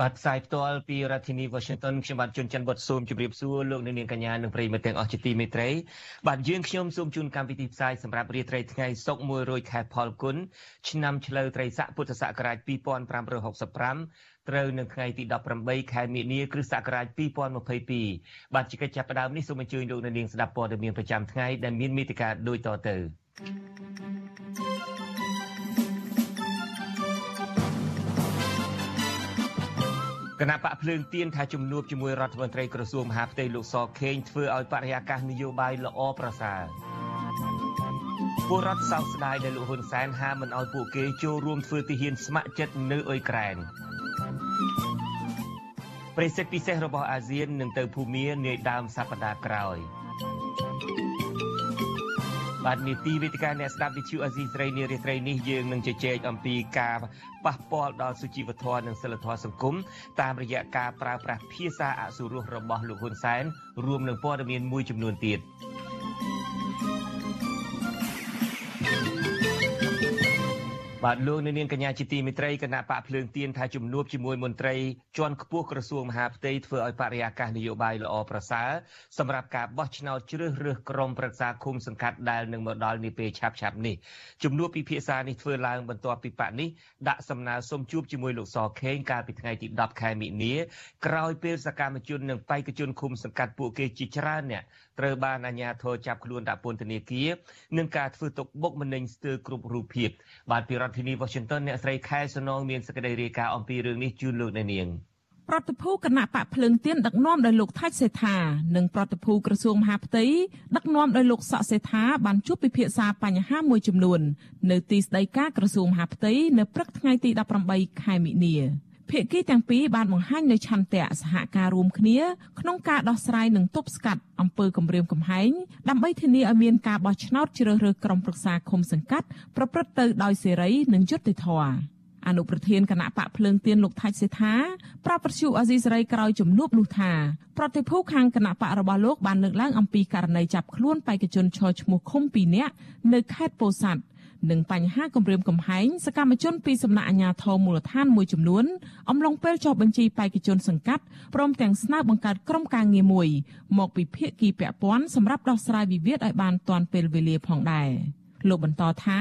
បាទផ្សាយផ្ទាល់ពីរដ្ឋធានី Washington ខ្ញុំបាទជួនច័ន្ទបុតស៊ូមជម្រាបសួរលោកអ្នកនាងកញ្ញានិងប្រិយមិត្តទាំងអស់ជាទីមេត្រីបាទយើងខ្ញុំសូមជូនកម្មវិធីផ្សាយសម្រាប់រាត្រីថ្ងៃសុក្រ1រោចខែផលគុណឆ្នាំឆ្លូវត្រីស័កពុទ្ធសករាជ2565ត្រូវនៅថ្ងៃទី18ខែមិនិនាគ្រិស្តសករាជ2022បាទជាកិច្ចចាប់ផ្ដើមនេះសូមអញ្ជើញលោកអ្នកនាងស្ដាប់ព័ត៌មានប្រចាំថ្ងៃដែលមានមេតិការដូចតទៅ thank you គណៈបកភ្លើងទៀនថាជំនួបជាមួយរដ្ឋមន្ត្រីក្រសួងមហាផ្ទៃលោកសខេងធ្វើឲ្យបរិយាកាសនយោបាយល្អប្រសើរពលរដ្ឋសោកស្ដាយដែលលោកហ៊ុនសែនហាមមិនឲ្យពួកគេចូលរួមធ្វើទាហានស្ម័គ្រចិត្តនៅអ៊ុយក្រែនប្រេសិតពិសេសរបស់អាស៊ាននឹងទៅភូមានាយដើមសប្តាហ៍ក្រោយ បាទនីតិវេទិកាអ្នកស្ដាប់វិទ្យុអាស៊ីស្រីនារីត្រីនេះយើងនឹងជជែកអំពីការប៉ះពាល់ដល់សុជីវធម៌និងសិលធម៌សង្គមតាមរយៈការប្រើប្រាស់ភាសាអសុរោះរបស់លោកហ៊ុនសែនរួមនឹងព័ត៌មានមួយចំនួនទៀត បាទលោកនាងកញ្ញាជាទីមេត្រីគណៈបកភ្លើងទៀនថាជំនួបជាមួយមន្ត្រីជាន់ខ្ពស់ក្រសួងមហាផ្ទៃធ្វើឲ្យបរិយាកាសនយោបាយល្អប្រសើរសម្រាប់ការបោះឆ្នោតជ្រើសរើសក្រុមប្រឹក្សាឃុំសង្កាត់ដែលនឹងមកដល់នាពេលឆាប់ឆាប់នេះជំនួបពិភាក្សានេះធ្វើឡើងបន្ទាប់ពីបកនេះដាក់សំណើសុំជួបជាមួយលោកសខេងកាលពីថ្ងៃទី10ខែមិនិនាក្រោយពេលសកម្មជននិងបេក្ខជនឃុំសង្កាត់ពួកគេជាច្រើនអ្នកត្រូវបានអាជ្ញាធរចាប់ខ្លួនដាក់ពន្ធនាគារនឹងការធ្វើទុកបុកម្នេញស្ទើរគ្រប់រូបភាពបាទពីរដ្ឋធានី Washington អ្នកស្រីខែសនងមានសេចក្តីរាយការណ៍អំពីរឿងនេះជូនលោកអ្នកនាងប្រតិភូគណៈបកភ្លើងទៀនដឹកនាំដោយលោកថាច់សេដ្ឋានិងប្រតិភូក្រសួងមហាផ្ទៃដឹកនាំដោយលោកសក់សេដ្ឋាបានជួបពិភាក្សាបញ្ហាមួយចំនួន នៅទីស្តីការក្រសួងមហាផ្ទៃនៅព្រឹកថ្ងៃទី18ខែមិនិនា ភាគីទាំងពីរបានបង្ហាញនូវឆន្ទៈសហការរួមគ្នាក្នុងការដោះស្រាយនិងទប់ស្កាត់អំពើគំរាមកំហែងដើម្បីធានាឲ្យមានការបោះឆ្នោតជ្រើសរើសក្រុមប្រឹក្សាឃុំសង្កាត់ប្រព្រឹត្តទៅដោយសេរីនិងយុត្តិធម៌អនុប្រធានគណៈបកភ្លើងទៀនលោកថាច់សេថាប្រាប់ប្រជុអាស៊ីសេរីក្រោយជំនួបនោះថាប្រតិភូខាងគណៈបករបស់លោកបានលើកឡើងអំពីករណីចាប់ខ្លួនបេក្ខជនឈរឈ្មោះឃុំ2នាក់នៅខេត្តពោធិ៍សាត់ និងបញ្ហាគម្រាមកំហែងសកម្មជនពីសំណាក់អាជ្ញាធរមូលដ្ឋានមួយចំនួនអំឡុងពេលចុះបញ្ជីបេក្ខជនសង្កាត់ព្រមទាំងស្នើបង្កើតក្រុមការងារមួយមកពីភាគីពាក់ព័ន្ធសម្រាប់ដោះស្រាយវិវាទឲ្យបានទាន់ពេលវេលាផងដែរលោកបន្តថា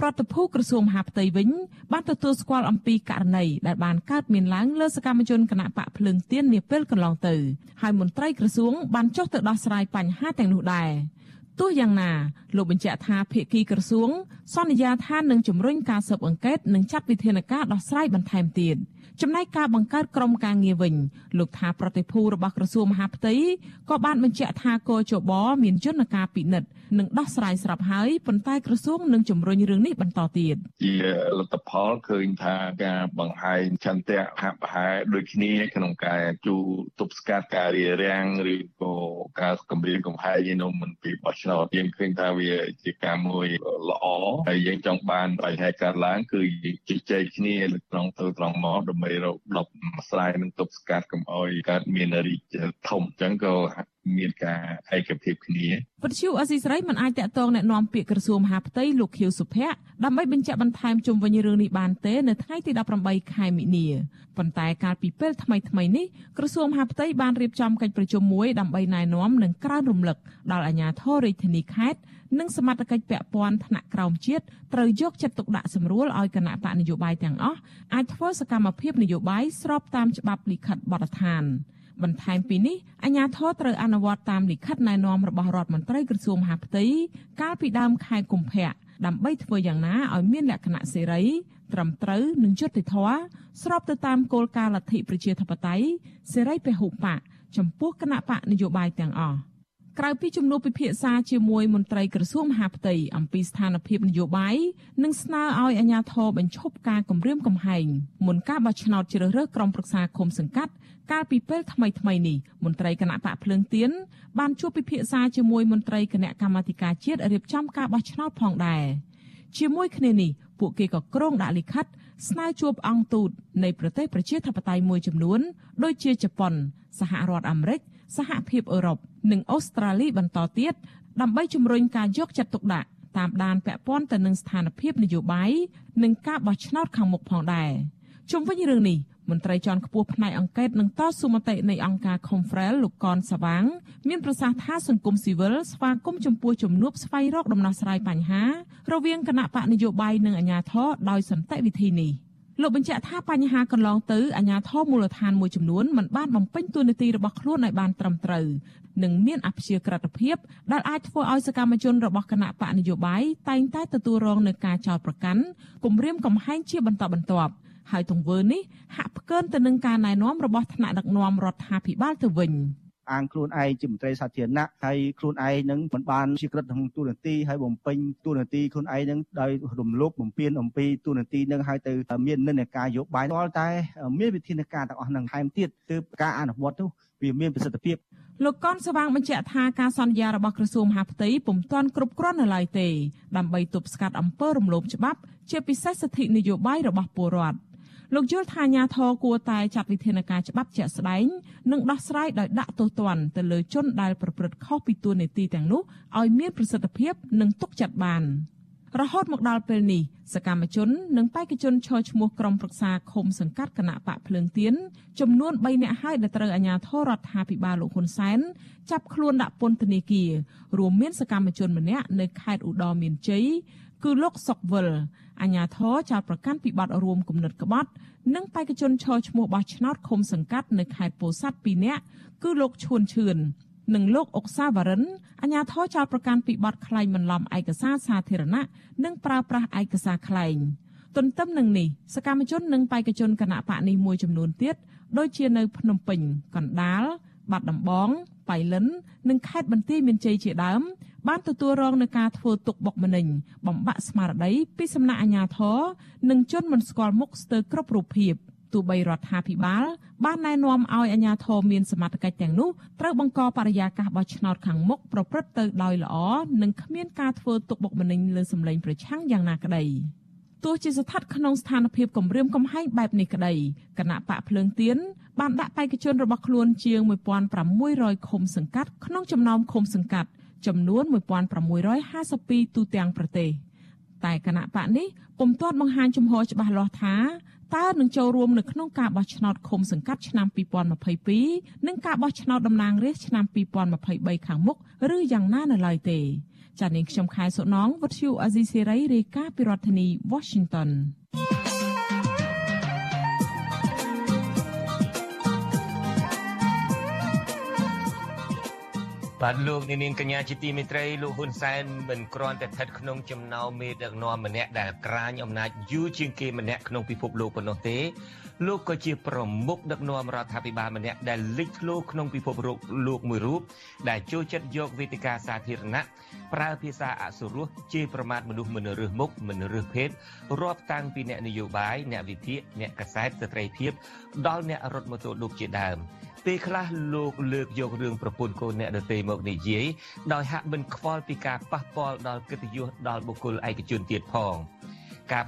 ប្រតិភូក្រសួងមហាផ្ទៃវិញបានទទួលស្គាល់អំពីករណីដែលបានកើតមានឡើងលើសកម្មជនគណៈបកភ្លើងទៀននាពេលកន្លងទៅហើយមន្ត្រីក្រសួងបានចុះទៅដោះស្រាយបញ្ហាទាំងនោះដែរ ទោះយ៉ាងណាលោកបញ្ជាក់ថាភាគីក្រសួង សន្យាថានឹងជំរុញការស៊ើបអង្កេតនិងចាត់វិធានការដោះស្រាយបន្ថែមទៀត ចំណែកការបង្កើតក្រុមការងារវិញលោកថាប្រតិភូរបស់ក្រសួងមហាផ្ទៃក៏បានបញ្ជាក់ថាកោជបមានយន្តការពិនិត្យនិងដោះស្រាយស្រាប់ហើយប៉ុន្តែក្រសួងនឹងជំរុញរឿងនេះបន្តទៀតជាលទ្ធផលឃើញថាការបង្ហាញចន្ទៈហាក់ប្រហែលដូចគ្នាក្នុងការជួទប់ស្កាត់ការរារាំងឬក៏ការគម្រាមកំហែងនៅមិនពីបោះឆ្នោតយើងឃើញថាវាជាការមួយល្អហើយយើងចង់បានបញ្ហាកើតឡើងគឺជជែកគ្នាត្រង់ទៅត្រង់មកដើម្បីរកដប់ស្រាយនិងទប់ស្កាត់កុំឲ្យកើតមានរីកធំអញ្ចឹងក៏ មានការឯកភាពគ្នាវិទ្យុអស៊ីសេរីមិនអាចតាក់ទងแนะនាំពាក្យក្រសួងមហាផ្ទៃលោកខៀវសុភ័ក្រដើម្បីបញ្ជាក់បន្ថែមជុំវិញរឿងនេះបានទេនៅថ្ងៃទី18ខែមិនិនាប៉ុន្តែកាលពីពេលថ្មីថ្មីនេះក្រសួងមហាផ្ទៃបានរៀបចំកិច្ចប្រជុំមួយដើម្បីណែនាំនិងក្រើនរំលឹកដល់អាជ្ញាធររាជធានីខេត្តនិងសមត្ថកិច្ចពាក់ព័ន្ធថ្នាក់ក្រោមជាតិត្រូវយកចិត្តទុកដាក់សម្រួលឲ្យគណៈបកនយោបាយទាំងអស់អាចធ្វើសកម្មភាពនយោបាយស្របតាមច្បាប់លិខិតបទដ្ឋាន បន្ថែមពីនេះអាជ្ញាធរត្រូវអនុវត្តតាមលិខិតណែនាំរបស់រដ្ឋមន្ត្រីក្រសួងមហាផ្ទៃកាលពីដើមខែកុម្ភៈដើម្បីធ្វើយ៉ាងណាឲ្យមានលក្ខណៈសេរីត្រឹមត្រូវនិងយុត្តិធម៌ស្របទៅតាមគោលការណ៍លទ្ធិប្រជាធិបតេយ្យសេរីពហុបកចំពោះគណៈបកនយោបាយទាំងអស់ ក្រៅពីជំនួបពិភាក្សាជាមួយមន្ត្រីក្រសួងមហាផ្ទៃអំពីស្ថានភាពនយោបាយនិងស្នើឲ្យអាជ្ញាធរបញ្ឈប់ការគំរាមកំហែងមុនការបោះឆ្នោតជ្រើសរើសក្រុមប្រឹក្សាឃុំសង្កាត់កាលពីពេលថ្មីថ្មីនេះមន្ត្រីគណៈបកភ្លើងទៀនបានជួបពិភាក្សាជាមួយមន្ត្រីគណៈកម្មាធិការជាតិរៀបចំការបោះឆ្នោតផងដែរជាមួយគ្នានេះពួកគេក៏ក្រុងដាក់លិខិតស្នើជួបអង្គទូតនៃប្រទេសប្រជាធិបតេយ្យមួយចំនួនដូចជាជប៉ុនសហរដ្ឋអាមេរិក សហភាពអឺរ៉ុបនិងអូស្ត្រាលីបន្តទៀតដើម្បីជំរុញការយកចិត្តទុកដាក់តាមដានពាក់ព័ន្ធទៅនឹងស្ថានភាពនយោបាយនិងការបោះឆ្នោតខាងមុខផងដែរជុំវិញរឿងនេះមន្ត្រីជាន់ខ្ពស់ផ្នែកអង្កេតនិងតស៊ូមតិនៃអង្គការ Confrel លោកកនសវាងមានប្រសាសន៍ថាសង្គមស៊ីវិលស្វាគមន៍ចំពោះជំនួបស្វែងរកដំណោះស្រាយបញ្ហារវាងគណៈបកនយោបាយនិងអាជ្ញាធរដោយសន្តិវិធីនេះ លោកបញ្ជាក់ថាបញ្ហាកន្លងទៅអាជ្ញាធរមូលដ្ឋានមួយចំនួនមិនបានបំពេញតួនាទីរបស់ខ្លួនឲ្យបានត្រឹមត្រូវនិងមានអព្យាក្រឹតភាពដែលអាចធ្វើឲ្យសកម្មជនរបស់គណៈបកនយោបាយតែងតែទទួលរងនឹងការចោទប្រកាន់គំរាមកំហែងជាបន្តបន្ទាប់ហើយទង្វើនេះហាក់ផ្កើនទៅនឹងការណែនាំរបស់ថ្នាក់ដឹកនាំរដ្ឋាភិបាលទៅវិញ អាងខ្លួនឯងជាមន្ត្រីសាធារណៈហើយខ្លួនឯងនឹងមិនបានជាក្រិតក្នុងទូនាទីហើយបំពេញទូនាទីខ្លួនឯងនឹងដោយរំលោភបំពានអំពីទូនាទីនឹងហើយទៅមាននិន្នាការយោបាយដល់តែ មានវិធានការទាំងអស់នឹងថែមទៀតគឺការអនុវត្តនោះវាមានប្រសិទ្ធភាពលោកកនស្វាងបញ្ជាក់ថាការសន្យារបស់ក្រសួងមហាផ្ទៃពុំទាន់គ្រប់គ្រាន់នៅឡើយទេដើម្បីទប់ស្កាត់អំពើរំលោភច្បាប់ ជាពិសេសសិទ្ធិនយោបាយរបស់ពលរដ្ឋ លោកយល់ថាអាញាធរគួរតែចាត់វិធានការច្បាប់ជាក់ស្ដែងនិងដោះស្រាយដោយដាក់ទោសទណ្ឌទៅលើជនដែលប្រព្រឹត្តខុសពីទួលនីតិទាំងនោះឲ្យមានប្រសិទ្ធភាពនិងទុកចិត្តបានរហូតមកដល់ពេលនេះសកម្មជននិងបេក្ខជនឈរឈ្មោះក្រុមប្រឹក្សាឃុំសង្កាត់គណៈបកភ្លើងទៀនចំនួន3នាក់ហើយដែលត្រូវអាជ្ញាធររដ្ឋាភិបាលលោកហ៊ុនសែនចាប់ខ្លួនដាក់ពន្ធនាគាររួមមានសកម្មជនម្នាក់នៅខេត្តឧត្តរមានជ័យ គឺលោកសុកវិលអាញាធរចោតប្រកាន់ពីបទរួមគំនិតក្បត់និងបេក្ខជនឈរឈ្មោះបោះឆ្នោតឃុំសង្កាត់នៅខេត្តពោធិ៍សាត់2នាក់គឺលោកឈួនឈឿននិងលោកអុកសាវរិនអាញាធរចោតប្រកាន់ពីបទក្លែងបន្លំឯកសារសាធារណៈនិងប្រើប្រាស់ឯកសារក្លែងទន្ទឹមនឹងនេះសកម្មជននិងបេក្ខជនគណៈបកនេះមួយចំនួនទៀតដូចជានៅភ្នំពេញកណ្ដាលបាត់ដំបងបៃលិននិងខេត្តបន្ទាយមានជ័យជាដើម បានទទួលរងនឹងការធ្វើទុកបុកម្នេញបំបាក់ស្មារតីពីសំណាក់អាជ្ញាធរនិងជនមិនស្គាល់មុខស្ទើរគ្រប់រូបភាពទោះបីរដ្ឋាភិបាលបានណែនាំឲ្យអាជ្ញាធរមានសមត្ថកិច្ចទាំងនោះត្រូវបង្កបរិយាកាសបោះឆ្នោតខាងមុខប្រព្រឹត្តទៅដោយល្អនិងគ្មានការធ្វើទុកបុកម្នេញលើសម្លេងប្រឆាំងយ៉ាងណាក្តីទោះជាស្ថិតក្នុងស្ថានភាពគម្រាមកំហែងបែបនេះក្តីគណៈបកភ្លើងទៀនបានដាក់បេក្ខជនរបស់ខ្លួនជាង1600ឃុំសង្កាត់ក្នុងចំណោមឃុំសង្កាត់ ចំនួន1652ទូទាំងប្រទេសតែគណៈបកនេះពុំទាន់បង្ហាញជំហរច្បាស់លាស់ថាតើនឹងចូលរួមនៅក្នុងការបោះឆ្នោតឃុំសង្កាត់ឆ្នាំ2022និងការបោះឆ្នោតតំណាងរាស្ត្រឆ្នាំ2023ខាងមុខឬយ៉ាងណានៅឡើយទេចា៎នាងខ្ញុំខែសុណងវុទ្ធុអាស៊ីសេរីរាយការណ៍ពីរដ្ឋធានី Washington បាទលោកនាងកញ្ញាជាទីមេត្រីលោកហ៊ុនសែនមិនគ្រាន់តែស្ថិតក្នុងចំណោមមេដឹកនាំម្នាក់ដែលក្រាញអំណាចយូរជាងគេម្នាក់ក្នុងពិភពលោកប៉ុណ្ណោះទេលោកក៏ជាប្រមុខដឹកនាំរដ្ឋាភិបាលម្នាក់ដែលលេចធ្លោក្នុងពិភពលោកមួយរូបដែលចូលចិត្តយកវេទិកាសាធារណៈប្រើភាសាអសុរោះជេរប្រមាថមនុស្សមិនរើសមុខមិនរើសភេទរាប់តាំងពីអ្នកនយោបាយអ្នកវិភាគអ្នកកសែតស្ត្រីភាពដល់អ្នករត់ម៉ូតូឌុបជាដើម ពេលខ្លះលោកលើកយករឿងប្រពន្ធកូនអ្នកដទៃមកនិយាយដោយហាក់មិនខ្វល់ពីការប៉ះពាល់ដល់កិត្តិយសដល់បុគ្គលឯកជនទៀតផងការ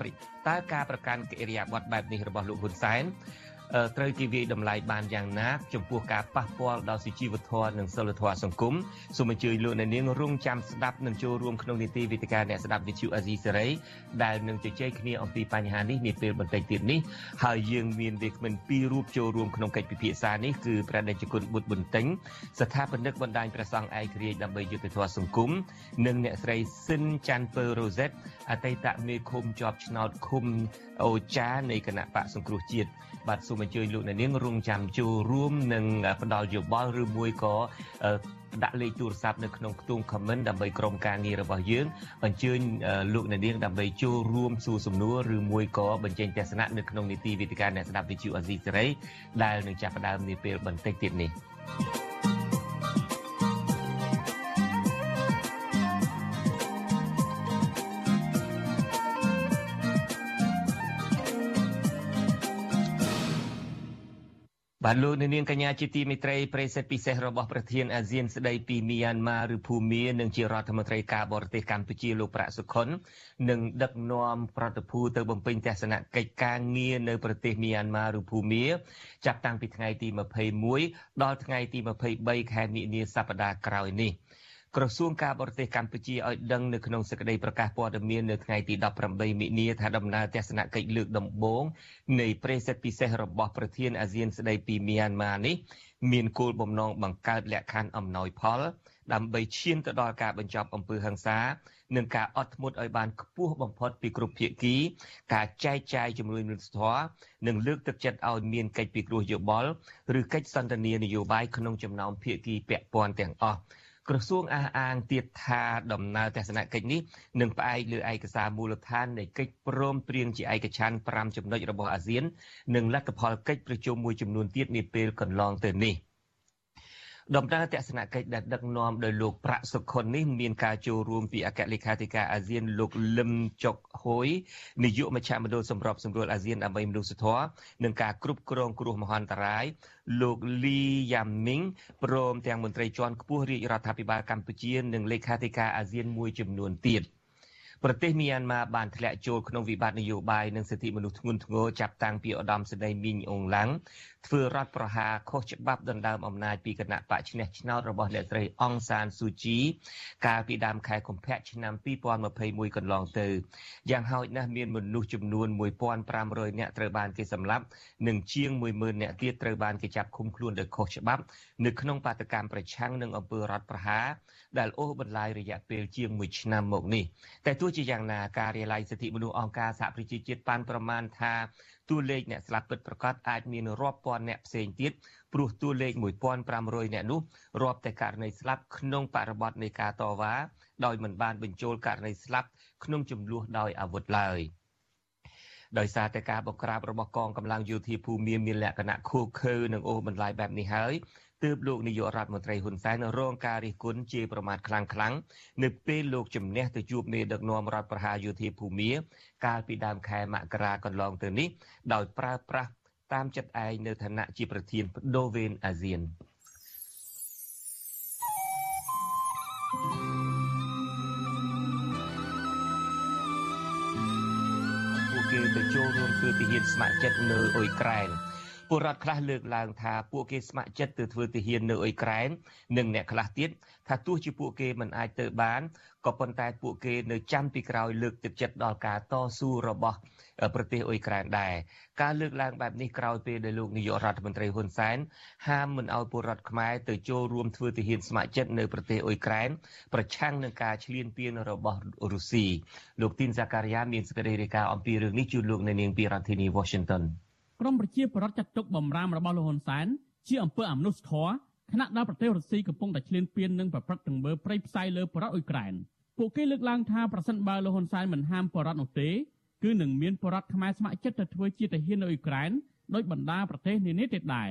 តើការប្រកាន់កិរិយាបថបែបនេះរបស់លោកហ៊ុនសែន ត្រូវគេវាយតម្លៃបានយ៉ាងណាចំពោះការប៉ះពាល់ដល់សុជីវធម៌និងសិលធម៌សង្គមសូមអញ្ជើញលោកអ្នកនាងរងចាំស្ដាប់និងចូលរួមក្នុងនីតិវិទ្យាអ្នកស្ដាប់វិទ្យុអាស៊ីសេរីដែលនឹងជជែកគ្នាអំពីបញ្ហានេះនាពេលបន្តិចទៀតនេះហើយយើងមានវាគ្មិនពីររូបចូលរួមក្នុងកិច្ចពិភាក្សានេះគឺព្រះដេចគុណបុត្របន្ទិញស្ថាបនិកបណ្ដាញព្រះសង្ឃឯករាជ្យដើម្បីយុត្តិធម៌សង្គមនិងអ្នកស្រីស៊ិនច័ន្ទពើរ៉ូសេតអតីតមេឃុំជាប់ឆ្នោតឃុំ អូចានៃគណៈបកសង្គ្រោះជាតិបាទសូមអញ្ជើញលោកអ្នកនាងរងចាំចូលរួមនិងផ្ដល់យោបល់ឬមួយក៏ដាក់លេខទូរស័ព្ទនៅក្នុងខ្ទង់ comment ដើម្បីក្រុមការងាររបស់យើងអញ្ជើញលោកអ្នកនាងដើម្បីចូលរួមសួរសំណួរឬមួយក៏បញ្ចេញទស្សនៈនៅក្នុងនីតិវិទ្យាអ្នកស្ដាប់វិទ្យុអាស៊ីសេរីដែលនឹងចាប់ផ្ដើមនាពេលបន្តិចទៀតនេះ thank you បាទលោកនាងកញ្ញាជាទីមេត្រីប្រិសិទ្ធពិសេសរបស់ប្រធានអាស៊ានស្ដីពីមីយ៉ាន់ម៉ាឬភូមានិងជារដ្ឋមន្ត្រីការបរទេសកម្ពុជាលោកប្រាក់សុខុននឹងដឹកនាំប្រតិភូទៅបំពេញទស្សនកិច្ចការងារនៅប្រទេសមីយ៉ាន់ម៉ាឬភូមាចាប់តាំងពីថ្ងៃទី21ដល់ថ្ងៃទី23ខែមិនិនាសប្តាហ៍ក្រោយនេះ។ ក្រសួងការបរទេសកម្ពុជាឲ្យដឹងនៅក្នុងសេចក្តីប្រកាសព័ត៌មាននៅថ្ងៃទី18មិនិនាថាដំណើរទស្សនកិច្ចលើកដំបូងនៃប្រេសិតពិសេសរបស់ប្រធានអាស៊ានស្តីពីមីយ៉ាន់ម៉ានេះមានគោលបំណងបង្កើតលក្ខខណ្ឌអំណោយផលដើម្បីឈានទៅដល់ការបញ្ចប់អំពើហិង្សានិងការអត់ធ្មត់ឲ្យបានខ្ពស់បំផុតពីគ្រប់ភាគី ការចែកចាយជំនួយមនុស្សធម៌និងលើកទឹកចិត្តឲ្យមានកិច្ចពិគ្រោះយោបល់ឬកិច្ចសន្ទនានយោបាយក្នុងចំណោមភាគីពាក់ព័ន្ធទាំងអស់ ក្រសួងអះអាងទៀតថាដំណើរទស្សនកិច្ចនេះនឹងផ្អែកលើឯកសារមូលដ្ឋាននៃកិច្ចព្រមព្រៀងជាឯកច្ឆន្ទ5ចំណុចរបស់អាស៊ាន និងលទ្ធផលកិច្ចប្រជុំមួយចំនួនទៀតនាពេលកន្លងទៅនេះ។ ដំណើរទស្សនកិច្ចដែលដឹកនាំដោយលោកប្រាក់សុខុននេះមានការចូលរួមពីអគ្គលេខាធិការអាស៊ានលោកលឹមចុកហួយនាយកមជ្ឈមណ្ឌលសម្របសម្រួលអាស៊ានដើម្បីមនុស្សធម៌និងការគ្រប់គ្រងគ្រោះមហន្តរាយលោកលីយ៉ាមីងព្រមទាំងមន្ត្រីជាន់ខ្ពស់រាជរដ្ឋាភិបាលកម្ពុជានិងលេខាធិការអាស៊ានមួយចំនួនទៀត។ ប្រទេសមីយ៉ាន់ម៉ាបានធ្លាក់ចូលក្នុងវិបត្តិនយោបាយនិងសិទ្ធិមនុស្សធ្ងន់ធ្ងរចាប់តាំងពីឧត្តមសេនីយ៍មីងអងឡាំងធ្វើរដ្ឋប្រហារខុសច្បាប់ដណ្ដើមអំណាចពីគណៈបកឈ្នះឆ្នោតរបស់អ្នកស្រីអង្សានស៊ូជីកាលពីដើមខែកុម្ភៈឆ្នាំ2021កន្លងទៅយ៉ាងហោចណាស់មានមនុស្សចំនួន1500នាក់ត្រូវបានគេសម្លាប់និងជាង10000នាក់ទៀតត្រូវបានគេចាប់ឃុំខ្លួនដោយខុសច្បាប់នៅក្នុងបាតកម្មប្រឆាំងនឹងអំពើរដ្ឋប្រហារ ដែលអូសបន្លាយរយៈពេលជាង1ឆ្នាំមកនេះតែទោះជាយ៉ាងណាការរាយឡាយសិទ្ធិមនុស្សអង្គការសហប្រជាជាតិបានប្រមាណថាតួលេខអ្នកស្លាប់ពិតប្រាកដអាចមានរាប់ពាន់អ្នកផ្សេងទៀតព្រោះតួលេខ1500អ្នកនោះរាប់តែករណីស្លាប់ក្នុងបរិបទនៃការតវ៉ាដោយមិនបានបញ្ចូលករណីស្លាប់ក្នុងចំនួនដោយអាវុធឡើយដោយសារតែការបង្ក្រាបរបស់កងកម្លាំងយោធាភូមិមានលក្ខណៈខូខើនិងអូសបន្លាយបែបនេះហើយ ទើបលោកនាយករដ្ឋមន្ត្រីហ៊ុនសែនរងការរិះគន់ជាប្រមាថខ្លាំងខ្លាំងនៅពេលលោកជំនះទៅជួបមេដឹកនាំរដ្ឋប្រហារយោធាភូមាកាលពីដើមខែមករាកន្លងទៅនេះដោយប្រើប្រាស់តាមចិត្តឯងនៅឋានៈជាប្រធានបដូវេនអាស៊ានពួកគេទៅចូលរួមធ្វើទាហានស្ម័គ្រចិត្តនៅអ៊ុយក្រែន ពលរដ្ឋខ្លះលើកឡើងថាពួកគេស្ម័គ្រចិត្តទៅធ្វើទាហាននៅអ៊ុយក្រែននិងអ្នកខ្លះទៀតថាទោះជាពួកគេមិនអាចទៅបានក៏ប៉ុន្តែពួកគេនៅចាំពីក្រោយលើកទឹកចិត្តដល់ការតស៊ូរបស់ប្រទេសអ៊ុយក្រែនដែរការលើកឡើងបែបនេះក្រោយពេលដែលលោកនាយករដ្ឋមន្ត្រីហ៊ុនសែនហាមមិនឲ្យពលរដ្ឋខ្មែរទៅចូលរួមធ្វើទាហានស្ម័គ្រចិត្តនៅប្រទេសអ៊ុយក្រែនប្រឆាំងនឹងការឈ្លានពានរបស់រុស្ស៊ីលោកទីនសាការីយ៉ាមានសេចក្តីរាយការណ៍អំពីរឿងនេះជូនលោកនៅនាងពីរដ្ឋធានី Washington ក្រមប្រជាប្រដ្ឋចាត់ទុកបំរាមរបស់លោកហ៊ុនសែនជាអំពើអមនុស្សធម៌ខណៈដែលប្រទេសរុស្ស៊ីកំពុងតែឈ្លានពាននិងប្រព្រឹត្តទង្វើព្រៃផ្សៃលើប្រដ្ឋអ៊ុយក្រែនពួកគេលើកឡើងថាប្រសិនបើលោកហ៊ុនសែនមិនហាមប្រដ្ឋនោះទេគឺនឹងមានប្រដ្ឋខ្មែរស្ម័គ្រចិត្តទៅធ្វើជាទាហាននៅអ៊ុយក្រែនដោយបណ្ដាប្រទេសនានាទៀតដែរ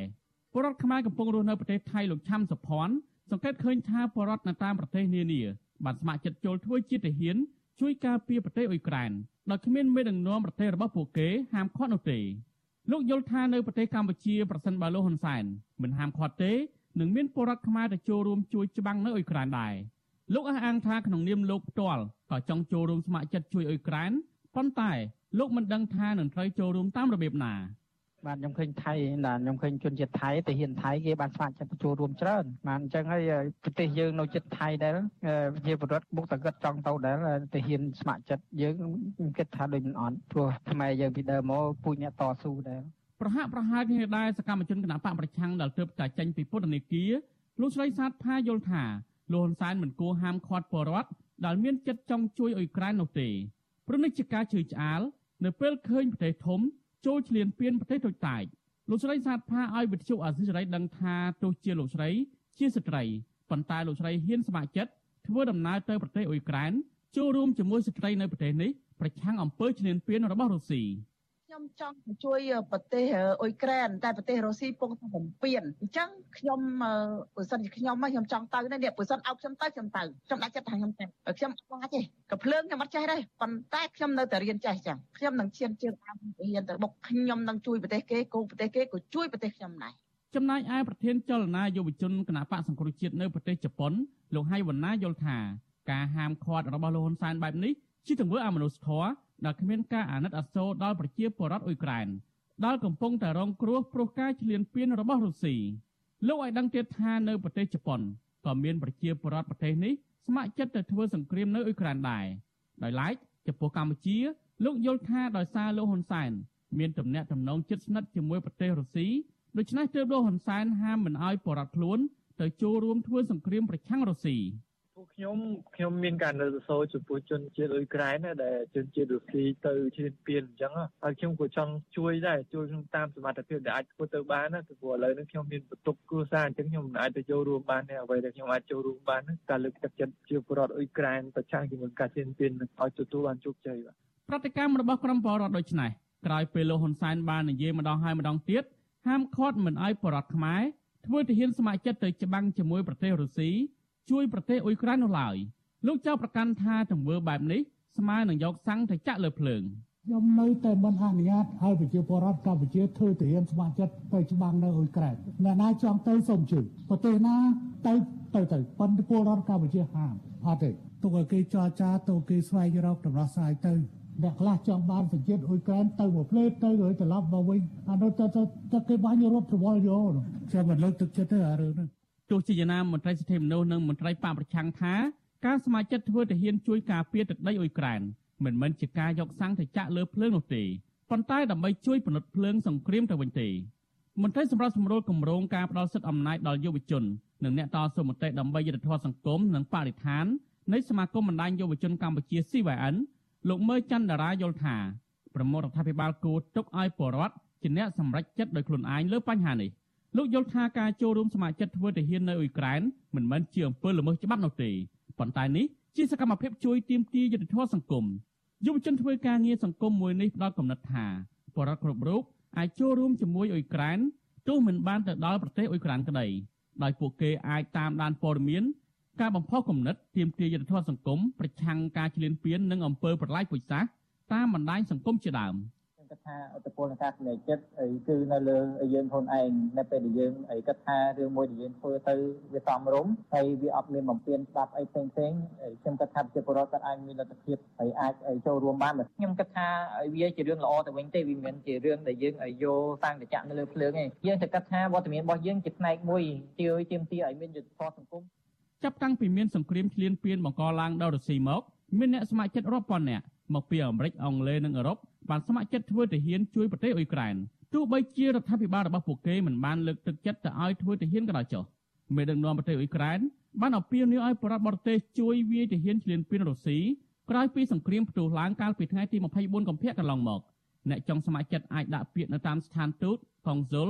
ប្រដ្ឋខ្មែរកំពុងរស់នៅប្រទេសថៃលោកឆាំសុផាន់សង្កេតឃើញថាប្រដ្ឋនៅតាមប្រទេសនានាបានស្ម័គ្រចិត្តចូលធ្វើជាទាហានជួយការពារប្រទេសអ៊ុយក្រែនដោយគ្មានមេដឹកនាំប្រទេសរបស់ពួកគេហាមឃាត់នោះទេ លោកយល់ថានៅប្រទេសកម្ពុជាប្រសិនបើលោកហ៊ុនសែនមិនហាមឃាត់ទេនឹងមានពលរដ្ឋខ្មែរទៅចូលរួមជួយច្បាំងនៅអ៊ុយក្រែនដែរលោកអះអាងថាក្នុងនាមលោកផ្ទាល់ក៏ចង់ចូលរួមស្ម័គ្រចិត្តជួយអ៊ុយក្រែនប៉ុន្តែលោកមិនដឹងថានឹងត្រូវចូលរួមតាមរបៀបណា បាទខ្ញុំឃើញថៃណាខ្ញុំឃើញជនជាតិថៃទៅហ៊ានថៃគេបានស្ម័គ្រចិត្តចូលរួមច្រើនបានអញ្ចឹងហើយប្រទេសយើងនៅចិត្តថៃដែរជាពលរដ្ឋមុខតកឹតចង់ទៅដែរទៅហ៊ានស្ម័គ្រចិត្តយើងខ្ញុំគិតថាដូចមិនអត់ព្រោះខ្មែរយើងពីដើមមកពូជអ្នកតស៊ូដែរប្រហាក់ប្រហែលគ្នាដែរសកម្មជនគណបកប្រឆាំងដែលទើបតែចេញពីពន្ធនាគារលោកស្រីសាទផាយល់ថាលោកហ៊ុនសែនមិនគួរហាមឃាត់ពលរដ្ឋដែលមានចិត្តចង់ជួយអ៊ុយក្រែននោះទេព្រោះនេះជាការជឿឆ្អាលនៅពេលឃើញប្រទេសធំ ចូលឈ្លានពានប្រទេសតូចតាចលោកស្រីសាទផាឲ្យវិទ្យុអាស៊ីសេរីដឹងថាទោះជាលោកស្រីជាស្ត្រីប៉ុន្តែលោកស្រីហ៊ានស្ម័គ្រចិត្តធ្វើដំណើរទៅប្រទេសអ៊ុយក្រែនចូលរួមជាមួយស្ត្រីនៅប្រទេសនេះប្រឆាំងអំពើឈ្លានពានរបស់រុស្ស៊ី ខ្ញុំចង់ជួយប្រទេសអ៊ុយក្រែនតែប្រទេសរុស្ស៊ីពងតែបំពេញអញ្ចឹងខ្ញុំបើសិនជាខ្ញុំខ្ញុំចង់ទៅនេះបើសិនអោបខ្ញុំទៅខ្ញុំទៅខ្ញុំដាក់ចិត្តថាខ្ញុំទៅខ្ញុំអត់ទេក៏ភ្លើងខ្ញុំអត់ចេះដែរប៉ុន្តែខ្ញុំនៅតែរៀនចេះចឹងខ្ញុំនឹងឈានជើងតាមរៀនទៅបុកខ្ញុំនឹងជួយប្រទេសគេគោប្រទេសគេក៏ជួយប្រទេសខ្ញុំដែរចំណែកឯប្រធានចលនាយុវជនគណៈបកសង្គ្រោះជាតិនៅប្រទេសជប៉ុនលោកហៃវណ្ណាយល់ថាការហាមឃាត់របស់លោកហ៊ុនសែនបែបនេះជាទង្វើអមនុស្សធម៌ ដែលគ្មានការអាណិតអាសូរដល់ប្រជាពលរដ្ឋអ៊ុយក្រែនដែលកំពុងតែរងគ្រោះព្រោះការឈ្លានពានរបស់រុស្ស៊ីលោកឲ្យដឹងទៀតថានៅប្រទេសជប៉ុនក៏មានប្រជាពលរដ្ឋប្រទេសនេះស្ម័គ្រចិត្តទៅធ្វើសង្គ្រាមនៅអ៊ុយក្រែនដែរដោយឡែកចំពោះកម្ពុជា លោកយល់ថាដោយសារលោកហ៊ុនសែនមានទំនាក់ទំនងជិតស្និទ្ធជាមួយប្រទេសរុស្ស៊ីដូច្នេះទើបលោកហ៊ុនសែនហាមមិនឲ្យបរដ្ឋខ្លួនទៅចូលរួមធ្វើសង្គ្រាមប្រឆាំងរុស្ស៊ី ពួកខ្ញុំខ្ញុំមានការនៅសរសើរចំពោះជនជាតិអ៊ុយក្រែនដែលជនជាតិរុស្ស៊ីទៅឈ្លានពានអញ្ចឹងហើយខ្ញុំក៏ចង់ជួយដែរជួយខ្ញុំតាមសមត្ថភាពដែលអាចធ្វើទៅបានណាព្រោះឥឡូវនេះខ្ញុំមានបន្ទុកគ្រួសារអញ្ចឹងខ្ញុំមិនអាចទៅចូលរួមបានទេអ្វីដែលខ្ញុំអាចចូលរួមបានការលើកទឹកចិត្តជាពលរដ្ឋអ៊ុយក្រែនប្រឆាំងជាមួយការឈ្លានពានឲ្យទទួលបានជោគជ័យបាទប្រតិកម្មរបស់ក្រុមពលរដ្ឋដូចនេះក្រោយពេលលោកហ៊ុនសែនបាននិយាយម្ដងហើយម្ដងទៀតហាមឃាត់មិនឲ្យបរដ្ឋខ្មែរធ្វើទាហានស្ម័គ្រចិត្តទៅច្បាំងជាមួយប្រទេសរុស្ស៊ី ជួយប្រទេសអ៊ុយក្រែននោះឡើយលោកចៅប្រកាន់ថាទង្វើបែបនេះស្មើនឹងយកសាំងទៅចាក់លើភ្លើងខ្ញុំនៅតែមិនអនុញ្ញាតឲ្យប្រជាពលរដ្ឋកម្ពុជាធ្វើទាហានស្ម័គ្រចិត្តទៅច្បាំងនៅអ៊ុយក្រែនអ្នកណាចង់ទៅសូមជួយប្រទេសណាទៅទៅទៅប៉ុន្តែពលរដ្ឋកម្ពុជាហាមអត់ទេទុកឲ្យគេចរចាទុកគេស្វែងរកដំណោះស្រាយទៅអ្នកខ្លះចង់បានសញ្ជាតិអ៊ុយក្រែនទៅមួយផ្លេតទៅ rồi ត្រឡប់មកវិញអានោះទៅទៅគេបាញ់រត់ប្រវល់យកខ្ញុំមិនលើកទឹកចិត្តទេអារឿងនេះ ទោះជាយ៉ាងណាមន្ត្រីសិទ្ធិមនុស្សនិងមន្ត្រីបកប្រឆាំងថាការស្ម័គ្រចិត្តធ្វើទាហានជួយការពារទឹកដីអ៊ុយក្រែនមិនមែនជាការយកសាំងទៅចាក់លើភ្លើងនោះទេប៉ុន្តែដើម្បីជួយពន្លត់ភ្លើងសង្គ្រាមទៅវិញទេមន្ត្រីសម្រាប់សម្រួលគម្រោងការផ្ដល់សិទ្ធិអំណាចដល់យុវជននិងអ្នកតស៊ូមតិដើម្បីយុត្តិធម៌សង្គមនិងបរិស្ថាននៃសមាគមបណ្ដាញយុវជនកម្ពុជា CYN លោកមើច័ន្ទតារាយល់ថាប្រមុខរដ្ឋាភិបាលគួរទុកឲ្យពលរដ្ឋជាអ្នកសម្រេចចិត្តដោយខ្លួនឯងលើបញ្ហានេះ លោកយល់ថាការចូលរួមសមាជិកធ្វើទាហាននៅអ៊ុយក្រែនមិនមែនជាអំពើល្មើសច្បាប់នោះទេប៉ុន្តែនេះជាសកម្មភាពជួយទាមទារយុត្តិធម៌សង្គមយុវជនធ្វើការងារសង្គមមួយនេះផ្ដល់កំណត់ថាពលរដ្ឋគ្រប់រូបអាចចូលរួមជាមួយអ៊ុយក្រែនទោះមិនបានទៅដល់ប្រទេសអ៊ុយក្រែនក្តីដោយពួកគេអាចតាមដានព័ត៌មានការបំផុសគំនិតទាមទារយុត្តិធម៌សង្គមប្រឆាំងការឈ្លានពាននិងអំពើប្រល័យពូជសាសន៍តាមបណ្ដាញសង្គមជាដើម គិតថាអត្តពលនៃការសម្រេចចិត្តអីគឺនៅលើយើងខ្លួនឯងនៅពេលដែលយើងអីគិតថារឿងមួយដែលយើងធ្វើទៅវាសមរម្យហើយវាអត់មានបំពេញច្បាប់អីផ្សេងផ្សេងខ្ញុំគិតថាជាពលរដ្ឋគាត់អាចមានលទ្ធភាពហើយអាចចូលរួមបានខ្ញុំគិតថាវាជារឿងល្អទៅវិញទេវាមិនជារឿងដែលយើងឲ្យយកតាំងតចាក់នៅលើភ្លើងទេយើងតែគិតថាវត្តមានរបស់យើងជាផ្នែកមួយជួយទាមទារឲ្យមានយុទ្ធសាស្ត្រសង្គមចាប់តាំងពីមានសង្គ្រាមឈ្លានពានបង្កឡើងដោយរុស្ស៊ីមកមានអ្នកស្ម័គ្រចិត្តរាប់ពាន់នាក់ មកពីអាមេរិកអង់គ្លេសនិងអឺរ៉ុបបានស្ម័គ្រចិត្តធ្វើទាហានជួយប្រទេសអ៊ុយក្រែនទោះបីជារដ្ឋាភិបាលរបស់ពួកគេមិនបានលើកទឹកចិត្តទៅឲ្យធ្វើទាហានក៏ដោយចុះមេដឹកនាំប្រទេសអ៊ុយក្រែនបានអំពាវនាវឲ្យប្រដ្ឋបរទេសជួយវាយទាហានឈ្លានពានរុស្ស៊ីក្រោយពីសង្គ្រាមផ្ទុះឡើងកាលពីថ្ងៃទី24កុម្ភៈកន្លងមកអ្នកចង់ស្ម័គ្រចិត្តអាចដាក់ពាក្យនៅតាមស្ថានទូតកុងស៊ុល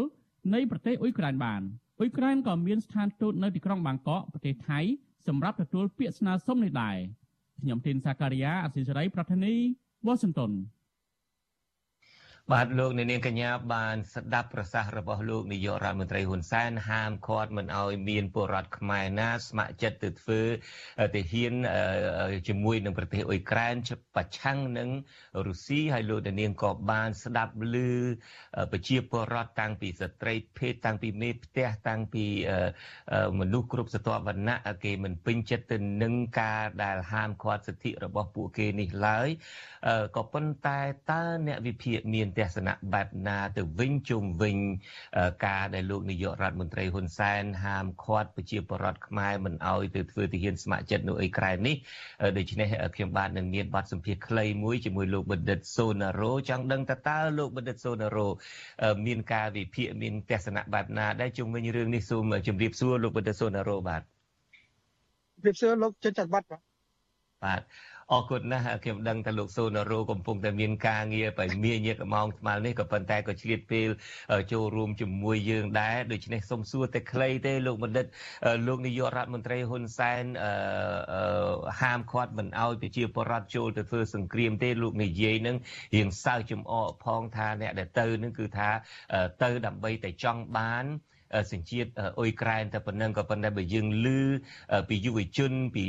នៃប្រទេសអ៊ុយក្រែនបានអ៊ុយក្រែនក៏មានស្ថានទូតនៅទីក្រុងបាងកកប្រទេសថៃសម្រាប់ទទួលពាក្យស្នើសុំនេះដែរ ខ្ញុំទីនសាការីយ៉ាអសិសរីប្រធានីវ៉ាស៊ីនតោន បាទលោកនាងកញ្ញាបានស្ដាប់ប្រសាសន៍របស់លោកនាយករដ្ឋមន្ត្រីហ៊ុនសែនហាមឃាត់មិនឲ្យមានពលរដ្ឋខ្មែរណាស្ម័គ្រចិត្តទៅធ្វើទាហានជាមួយនឹងប្រទេសអ៊ុយក្រែនប្រឆាំងនឹងរុស្ស៊ីហើយលោកនាងក៏បានស្ដាប់ឮប្រជាពលរដ្ឋតាំងពីស្ត្រីភេទតាំងពីមេផ្ទះតាំងពីមនុស្សគ្រប់ស្រទាប់វណ្ណៈគេមិនពេញចិត្តទៅនឹងការដែលហាមឃាត់សិទ្ធិរបស់ពួកគេនេះឡើយក៏ប៉ុន្តែតើអ្នកវិភាគមានទស្សនៈបែបណាទៅវិញជុំវិញការដែលលោកនាយករដ្ឋមន្ត្រីហ៊ុនសែនហាមឃាត់ប្រជាពលរដ្ឋខ្មែរមិនអោយទៅធ្វើទាហានស្ម័គ្រចិត្តនៅអ៊ុយក្រែននេះដូច្នេះខ្ញុំបាទនឹងមានបទសម្ភាសន៍ខ្លីមួយជាមួយលោកបណ្ឌិតសូណារ៉ូចង់ដឹងតើតើលោកបណ្ឌិតសូណារ៉ូមានការវិភាគមានទស្សនៈបែបណាដែរជុំវិញរឿងនេះសូមជម្រាបសួរលោកបណ្ឌិតសូណារ៉ូបាទជម្រាបសួរលោកចិនច័ន្ទវត្តបាទបាទ អរគុណណាស់ខ្ញុំដឹងថាលោកសូណារ៉ូកំពុងតែមានការងារបៃមាញឹកម៉ោងថ្មនេះក៏ប៉ុន្តែក៏ឆ្លៀតពេលចូលរួមជាមួយយើងដែរដូច្នេះសូមសួរតែខ្លីទេលោកបណ្ឌិតលោកនាយករដ្ឋមន្ត្រីហ៊ុនសែនហាមឃាត់មិនអោយប្រជាពលរដ្ឋចូលទៅធ្វើសង្គ្រាមទេលោកនាយនឹងរៀងសើចំអកផងថាអ្នកដែលទៅនឹងគឺថាទៅដើម្បីតែចង់បាន សញ្ជាតិអ៊ុយក្រែនតែប៉ុណ្ណឹងក៏ប៉ុន្តែបើយើងឮពីយុវជនពី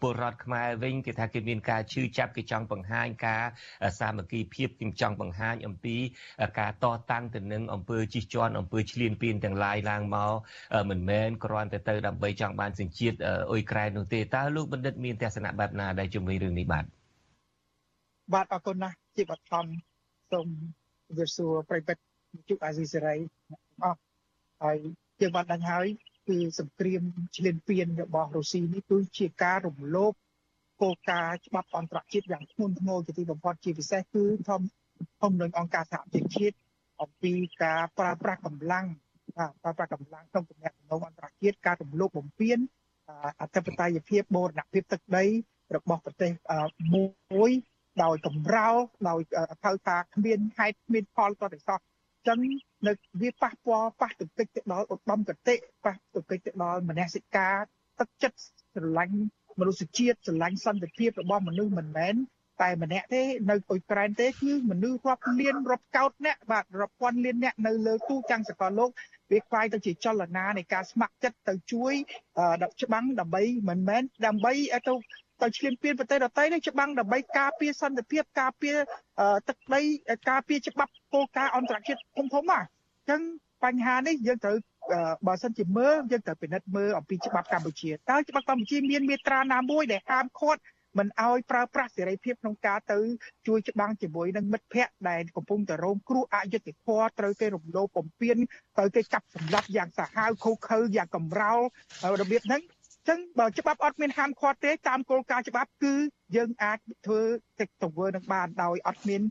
ពលរដ្ឋខ្មែរវិញគេថាគេមានការឈឺចាប់គេចង់បង្ហាញការសាមគ្គីភាពគេចង់បង្ហាញអំពីការតតាំងទៅនឹងអំពើជិះជាន់អំពើឈ្លានពានទាំងឡាយឡើងមកមិនមែនគ្រាន់តែទៅដើម្បីចង់បានសញ្ជាតិអ៊ុយក្រែននោះទេតើលោកបណ្ឌិតមានទស្សនៈបែបណាដែលជំវិញរឿងនេះបាទបាទអរគុណណាស់ជាបឋមសូមជម្រាបសួរប្រិយមិត្តជុកអាស៊ីសេរីអស់ ហើយយើងបានដឹងហើយគឺសង្គ្រាមឈ្លានពានរបស់រុស្ស៊ីនេះគឺជាការរំលោភគោលការណ៍ច្បាប់អន្តរជាតិយ៉ាងធ្ងន់ធ្ងរជាទីបំផុតជាពិសេសគឺធំធំនឹងអង្គការសហប្រជាជាតិអំពីការប្រើប្រាស់កម្លាំងប្រើប្រាស់កម្លាំងក្នុងទំនាក់ទំនងអន្តរជាតិការរំលោភបំពានអធិបតេយ្យភាពបូរណភាពទឹកដីរបស់ប្រទេសមួយដោយកម្រោលដោយហៅថាគ្មានហេតុគ្មានផលក៏ទាំងសោះ ចឹងនៅវាប៉ះពាល់ប៉ះទង្គិចទៅដល់ឧត្តមកតិប៉ះទង្គិចទៅដល់មនសិការទឹកចិត្តស្រឡាញ់មនុស្សជាតិស្រឡាញ់សន្តិភាពរបស់មនុស្សមិនមែនតែម្នាក់ទេនៅអ៊ុយក្រែនទេគឺមនុស្សរាប់លានរាប់កោតអ្នកបាទរាប់ពាន់លានអ្នកនៅលើទូទាំងសកលលោកវាខ្លាយទៅជាចលនានៃការស្ម័គ្រចិត្តទៅជួយច្បាំងដើម្បីមិនមែនដើម្បីទៅ ទៅឈ្លានពានប្រទេសដទៃនេះច្បាំងដើម្បីការពារសន្តិភាពការពារទឹកដីការពារច្បាប់គោលការណ៍អន្តរជាតិធំធំហ្នឹងអញ្ចឹងបញ្ហានេះយើងត្រូវបើសិនជាមើលយើងត្រូវពិនិត្យមើលអំពីច្បាប់កម្ពុជាតើច្បាប់កម្ពុជាមានមាត្រាណាមួយដែលហាមឃាត់មិនឲ្យប្រើប្រាស់សេរីភាពក្នុងការទៅជួយច្បាំងជាមួយនឹងមិត្តភ័ក្តិដែលកំពុងតែរងគ្រោះអយុត្តិធម៌ត្រូវគេរំលោភបំពានត្រូវគេកាប់សម្លាប់យ៉ាងសាហាវខូខើយ៉ាងកំរោលរបៀបហ្នឹង ចឹងបើច្បាប់អត់មានហាមឃាត់ទេតាមគោលការណ៍ច្បាប់គឺយើងអាចធ្វើទឹកទង្វើនឹងបានដោយអត់មាន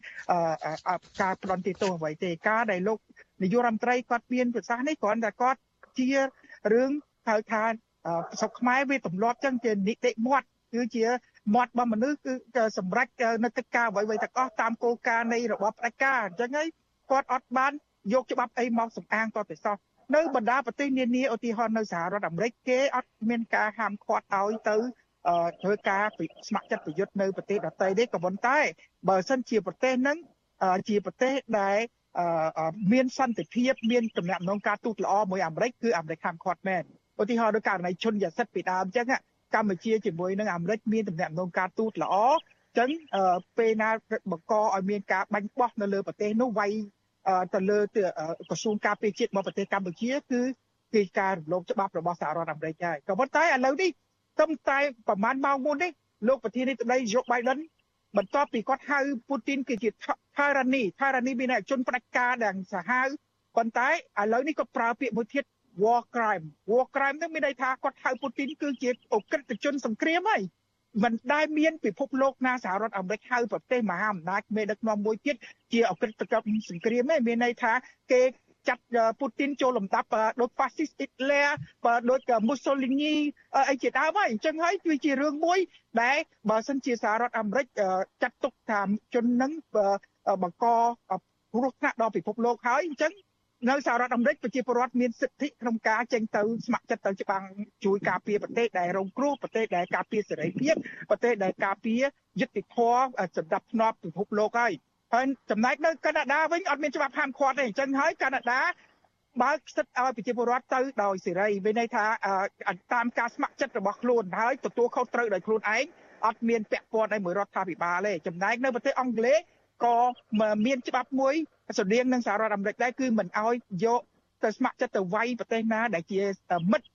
ការផ្ដន់ទោសអ្វីទេការដែលលោកនាយករដ្ឋមន្ត្រីគាត់មានប្រសាសន៍នេះគ្រាន់តែគាត់ជារឿងហៅថាស្រុកខ្មែរវាទម្លាប់ចឹងជានីតិមាត់គឺជាមាត់របស់មនុស្សគឺសម្រេចនៅកិច្ចការអ្វីៗទាំងអស់តាមគោលការណ៍នៃរបបផ្ដាច់ការអញ្ចឹងហើយគាត់អត់បានយកច្បាប់អីមកសំអាងតទៅសោះ នៅបណ្ដាប្រទេសនានាឧទាហរណ៍នៅសហរដ្ឋអាមេរិកគេអត់មានការហាមឃាត់ឲ្យទៅធ្វើការស្ម័គ្រចិត្តប្រយុទ្ធនៅប្រទេសដទៃទេក៏ប៉ុន្តែបើសិនជាប្រទេសហ្នឹងជាប្រទេសដែលមានសន្តិភាពមានទំនាក់ទំនងការទូតល្អមួយអាមេរិកគឺអាមេរិកហាមឃាត់មែនឧទាហរណ៍ដូចករណីឈុនយ៉ាសិតពីដើមអញ្ចឹងកម្ពុជាជាមួយនឹងអាមេរិកមានទំនាក់ទំនងការទូតល្អអញ្ចឹងពេលណាបង្កឲ្យមានការបាញ់បោះនៅលើប្រទេសនោះវាយ ទៅលើក្រសួងការពារជាតិរបស់ប្រទេសកម្ពុជាគឺគឺការរំលោភច្បាប់របស់សហរដ្ឋអាមេរិកហើយក៏ប៉ុន្តែឥឡូវនេះត្រឹមតែប្រហែលម៉ោងមុននេះលោកប្រធានាធិបតីយោបៃដិនបន្ទាប់ពីគាត់ហៅពូទីនគឺជាថារ៉ានីថារ៉ានីមានជនផ្ដាច់ការដែលសាហាវប៉ុន្តែឥឡូវនេះក៏ប្រើពាក្យមួយទៀត war crime war crime នឹងមានន័យថាគាត់ហៅពូទីនគឺជាអក្រិតជនសង្គ្រាមហើយ មិនដែលមានពិភពលោកណាសហរដ្ឋអាមេរិកហៅប្រទេសមហាអំណាចមេដឹកនាំមួយទៀតជាអក្រិតកម្មសង្គ្រាមទេមានន័យថាគេចាត់ពូទីនចូលលំដាប់ដូចហ្វាស៊ីសអ៊ីតឡែបើដូចមូសូលីនីអីជាដើមហើយអញ្ចឹងហើយវាជារឿងមួយដែលបើសិនជាសហរដ្ឋអាមេរិកចាត់ទុកថាជននឹងបង្កគ្រោះថ្នាក់ដល់ពិភពលោកហើយអញ្ចឹង នៅសហរដ្ឋអាមេរិកប្រជាពលរដ្ឋមានសិទ្ធិក្នុងការចេញទៅស្ម័គ្រចិត្តទៅច្បាំងជួយការពារប្រទេសដែលរងគ្រោះប្រទេសដែលការពារសេរីភាពប្រទេសដែលការពារយុត្តិធម៌សម្រាប់ធ្នាប់ពិភពលោកហើយហើយចំណែកនៅកាណាដាវិញអត់មានច្បាប់ហាមឃាត់ទេអញ្ចឹងហើយកាណាដាបើកសិទ្ធឲ្យប្រជាពលរដ្ឋទៅដោយសេរីមានន័យថាតាមការស្ម័គ្រចិត្តរបស់ខ្លួនហើយទទួលខុសត្រូវដោយខ្លួនឯងអត់មានពាក់ព័ន្ធឲ្យមួយរដ្ឋាភិបាលទេចំណែកនៅប្រទេសអង់គ្លេស ក៏មានច្បាប់មួយស្រដៀងនឹងសហរដ្ឋអាមេរិកដែរគឺមិនអោយយកទៅស្ម័គ្រចិត្តទៅវាយប្រទេសណាដែលជាមិត្ត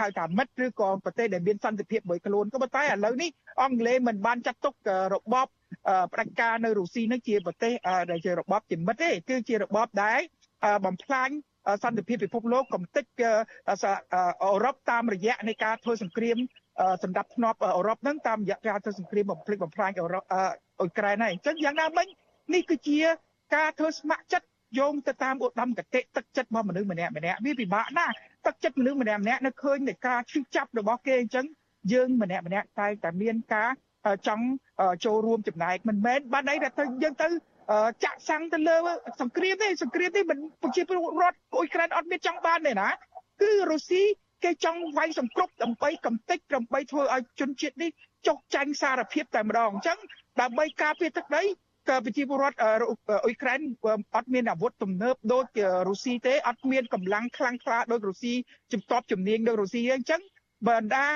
ហៅថាមិត្តឬក៏ប្រទេសដែលមានសន្តិភាពមួយខ្លួនក៏ប៉ុន្តែឥឡូវនេះអង់គ្លេសមិនបានចាត់ទុករបបផ្ដាច់ការនៅរុស្ស៊ីនឹងជាប្រទេសដែលជារបបជាមិត្តទេគឺជារបបដែលបំផ្លាញសន្តិភាពពិភពលោកកំតិចអឺរ៉ុបតាមរយៈនៃការធ្វើសង្គ្រាមសម្រាប់ធ្នាប់អឺរ៉ុបហ្នឹងតាមរយៈការធ្វើសង្គ្រាមបំផ្លិចបំផ្លាញអឺរ៉ុប អ៊ុយក្រែនហើយអញ្ចឹងយ៉ាងណាមិញនេះគឺជាការធ្វើស្ម័គ្រចិត្តយោងទៅតាមឧត្តមកតិទឹកចិត្តរបស់មនុស្សម្នាក់ម្នាក់វាពិបាកណាស់ទឹកចិត្តមនុស្សម្នាក់ម្នាក់នៅឃើញនៃការឈឺចាប់របស់គេអញ្ចឹងយើងម្នាក់ម្នាក់តែតែមានការចង់ចូលរួមចំណែកមិនមែនបានន័យថាទៅយើងទៅចាក់សាំងទៅលើសង្គ្រាមទេសង្គ្រាមនេះមិនប្រជាពលរដ្ឋអ៊ុយក្រែនអត់មានចង់បានទេណាគឺរុស្ស៊ីគេចង់វាយសង្គ្រប់ដើម្បីកំទេចដើម្បីធ្វើឲ្យជនជាតិនេះចុះចាញ់សារភាពតែម្ដងអញ្ចឹង ដើម្បីការពារទឹកដីក៏ប្រជាពលរដ្ឋអ៊ុយក្រែនអត់មានអាវុធទំនើបដូចរុស្ស៊ីទេអត់មានកម្លាំងខ្លាំងក្លាដូចរុស្ស៊ីជំទាប់ជំនាញដូចរុស្ស៊ីទេអញ្ចឹងបណ្ដា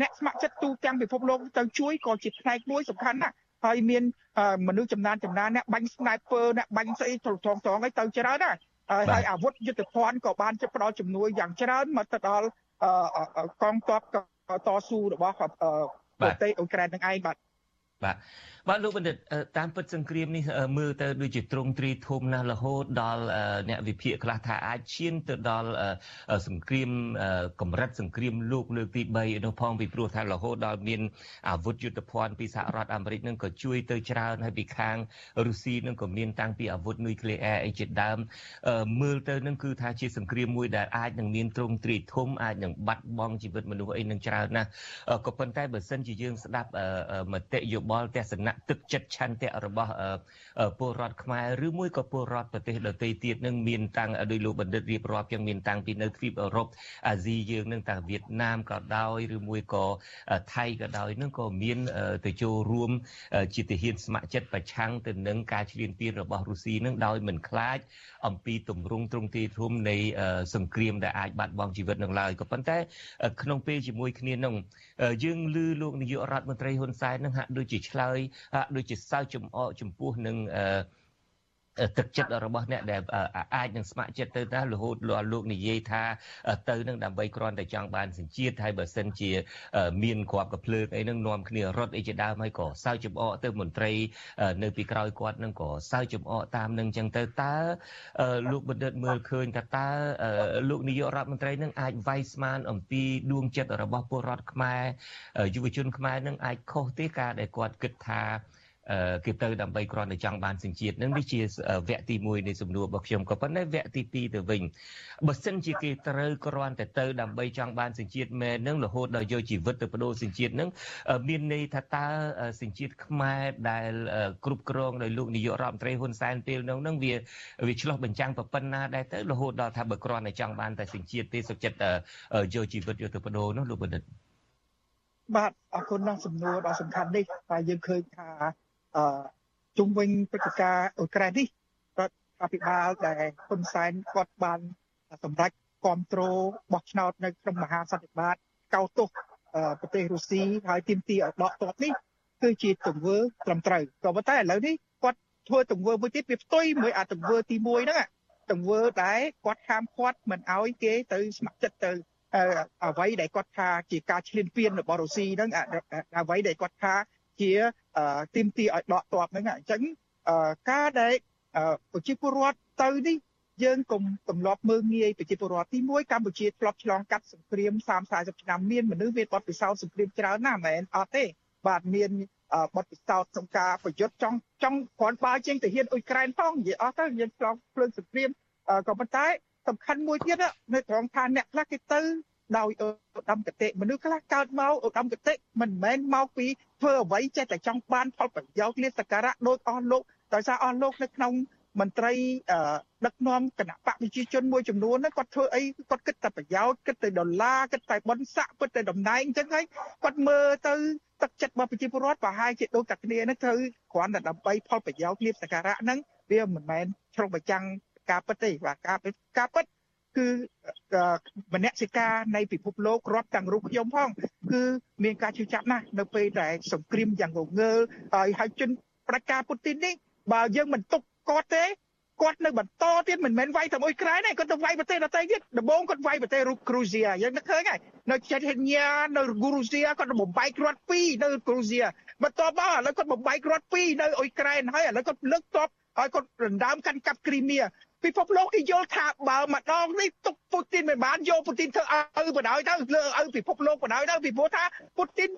អ្នកស្ម័គ្រចិត្តទូទាំងពិភពលោកទៅជួយក៏ជាផ្នែកមួយសំខាន់ណាស់ហើយមានមនុស្សចំណានចំណានអ្នកបាញ់ស្នែពើអ្នកបាញ់ស្អីត្រង់ត្រង់ឲ្យទៅច្រើនណាស់ហើយអាវុធយុទ្ធភ័ណ្ឌក៏បានជិះផ្ដល់ជំនួយយ៉ាងច្រើនមកទៅដល់កងទ័ពតស៊ូរបស់ប្រទេសអ៊ុយក្រែននឹងឯងបាទបាទ បាទលោកបណ្ឌិតតាមពិតសង្គ្រាមនេះមើលទៅដូចជាទ្រង់ទ្រីធំណាស់រហូតដល់អ្នកវិភាគខ្លះថាអាចឈានទៅដល់សង្គ្រាមកម្រិតសង្គ្រាមលោកលើកទី3នោះផងពីព្រោះថារហូតដល់មានអាវុធយុទ្ធភ័ណ្ឌពីសហរដ្ឋអាមេរិកនឹងក៏ជួយទៅច្រើនហើយពីខាងរុស្ស៊ីនឹងក៏មានតាំងពីអាវុធនុយក្លេអ៊ែរអីជាដើមមើលទៅនឹងគឺថាជាសង្គ្រាមមួយដែលអាចនឹងមានទ្រង់ទ្រីធំអាចនឹងបាត់បង់ជីវិតមនុស្សអីនឹងច្រើនណាស់ក៏ប៉ុន្តែបើសិនជាយើងស្ដាប់មតិយោបល់ទស្សនៈទឹកចិត្តឆន្ទៈរបស់ពលរដ្ឋខ្មែរឬមួយក៏ពលរដ្ឋប្រទេសដទៃទៀតនឹងមានតាំងដោយលោកបណ្ឌិតរៀបរាប់យ៉ាងមានតាំងពីនៅទ្វីបអឺរ៉ុបអាស៊ីយើងនឹងតាំងវៀតណាមក៏ដោយឬមួយក៏ថៃក៏ដោយនឹងក៏មានទៅចូលរួមជាទាហានស្ម័គ្រចិត្តប្រឆាំងទៅនឹងការឈ្លានពានរបស់រុស្ស៊ីនឹងដោយមិនខ្លាចអំពីទម្រង់ទ្រង់ទ្រាយធំនៃសង្គ្រាមដែលអាចបាត់បង់ជីវិតនឹងឡើយក៏ប៉ុន្តែ ក្នុងពេលជាមួយគ្នានឹងយើងឮលោកនាយករដ្ឋមន្ត្រីហ៊ុនសែននឹងហាក់ដូចជាឆ្លើយហាក់ដូចជាសើចចំអកចំពោះនឹង ទឹកចិត្តរបស់អ្នកដែលអាចនឹងស្ម័គ្រចិត្តទៅណារហូតលោកនិយាយថាទៅនឹងដើម្បីគ្រាន់តែចង់បានសញ្ជាតិហើយបើសិនជាមានគ្រាប់កភ្លើងអីនឹងនាំគ្នារត់អីជាដើមហើយក៏សើចចំអកទៅមន្ត្រីនៅពីក្រោយគាត់នឹងក៏សើចចំអកតាមនឹងចឹងទៅតើលោកបណ្ឌិតមើលឃើញថាតើលោកនាយករដ្ឋមន្ត្រីនឹងអាចវាយស្មានអំពីដួងចិត្តរបស់ពលរដ្ឋខ្មែរយុវជនខ្មែរនឹងអាចខុសទេការដែលគាត់គិតថា គេទៅដើម្បីគ្រាន់តែចង់បានសញ្ជាតិនឹងនេះជាវគ្គទី1នៃសំណួររបស់ខ្ញុំក៏ប៉ុន្តែវគ្គទី2ទៅវិញបើសិនជាគេត្រូវគ្រាន់តែទៅដើម្បីចង់បានសញ្ជាតិមែននឹងរហូតដល់យកជីវិតទៅបដូរសញ្ជាតិនឹងមានន័យថាតើសញ្ជាតិខ្មែរដែលគ្រប់គ្រងដោយលោកនាយករដ្ឋមន្ត្រីហ៊ុនសែនពេលនោះនឹងវាវាឆ្លោះបញ្ចាំងប៉ុណ្ណាដែរទៅរហូតដល់ថាបើគ្រាន់តែចង់បានតែសញ្ជាតិទេសុខចិត្តយកជីវិតយកទៅបដូរនោះលោកបណ្ឌិតបាទអរគុណដល់សំណួរដ៏សំខាន់នេះហើយយើងឃើញថា អឺជុំវិញព្រឹត្តិការណ៍អ៊ុយក្រែននេះរដ្ឋអភិបាលដែលហ៊ុនសែនគាត់បានសម្រេចគ្រប់គ្រងបោះឆ្នោតនៅក្នុងមហាសន្និបាតកោតទោសប្រទេសរុស្ស៊ីហើយទាមទារឲ្យដកទ័ពនេះគឺជាទង្វើត្រឹមត្រូវក៏ប៉ុន្តែឥឡូវនេះគាត់ធ្វើទង្វើមួយទៀតវាផ្ទុយមួយអាទង្វើទី1ហ្នឹងទង្វើដែលគាត់ហាមឃាត់មិនឲ្យគេទៅស្ម័គ្រចិត្តទៅអ្វីដែលគាត់ថាជាការឈ្លានពានរបស់រុស្ស៊ីហ្នឹងអ្វីដែលគាត់ថា ជាទីមទីឲ្យដកទ័ពហ្នឹងអញ្ចឹងការដែលប្រជាពលរដ្ឋទៅនេះយើងកុំទម្លាប់មើងងាយប្រជាពលរដ្ឋទី1កម្ពុជាធ្លាប់ឆ្លងកាត់សង្គ្រាម30 40ឆ្នាំមានមនុស្សមានបទពិសោធន៍សង្គ្រាមច្រើនណាស់មិនមែនអត់ទេបាទមានបទពិសោធន៍ក្នុងការប្រយុទ្ធចង់ចង់គ្រាន់បើជាងទៅហ៊ានអ៊ុយក្រែនផងនិយាយអស់ទៅយើងឆ្លងភ្លើងសង្គ្រាមក៏ប៉ុន្តែសំខាន់មួយទៀតនៅត្រង់ថាអ្នកខ្លះគេទៅ ដោយឧត្តមគតិមនុស្សខ្លះកើតមកឧត្តមគតិមិនមែនមកពីធ្វើអ្វីចេះតែចង់បានផលប្រយោជន៍លាសការៈដូចអស់លោកដោយសារអស់លោកនៅក្នុងមន្ត្រីដឹកនាំគណៈបកប្រជាជនមួយចំនួនហ្នឹងគាត់ធ្វើអីគាត់គិតតែប្រយោជន៍គិតតែដុល្លារគិតតែបនស័កគិតតែតំណែងអញ្ចឹងហើយគាត់មើលទៅទឹកចិត្តរបស់ប្រជាពលរដ្ឋប្រហែលជាដូចតែគ្នាហ្នឹងត្រូវគ្រាន់តែដើម្បីផលប្រយោជន៍លាភសក្ការៈហ្នឹងវាមិនមែនឆ្លុះបញ្ចាំងការពិតទេបាទការការពិត គឺមនសិការនៃពិភពលោករាប់ទាំងរូបខ្ញុំផងគឺមានការជឿចាប់ណាស់នៅពេលដែលសង្គ្រាមយ៉ាងងងើលហើយហើយជនប្រកាពុទីននេះបើយើងមិនទុកគាត់ទេគាត់នៅបន្តទៀតមិនមែនវាយតែអ៊ុយក្រែនទេគាត់ទៅវាយប្រទេសដទៃទៀតដំបូងគាត់វាយប្រទេសរុគ្រូស៊ីយើងនឹកឃើញហើយនៅចេតហេញ៉ានៅគ្រូស៊ីគាត់បំបែករដ្ឋពីរនៅគ្រូស៊ីបន្ទាប់មកឥឡូវគាត់បំបែករដ្ឋពីរនៅអ៊ុយក្រែនហើយឥឡូវគាត់លើកតបហើយគាត់ដណ្ដើមកាន់កាប់គ្រីមៀ ពិភពលោកគេយល់ថាបើម្ដងនេះទុកពូទីនមិនបានយកពូទីនធ្វើឲ្យបណ្ដោយទៅលើឲ្យពិភពលោកបណ្ដោយទៅពីព្រោះថាពូទីន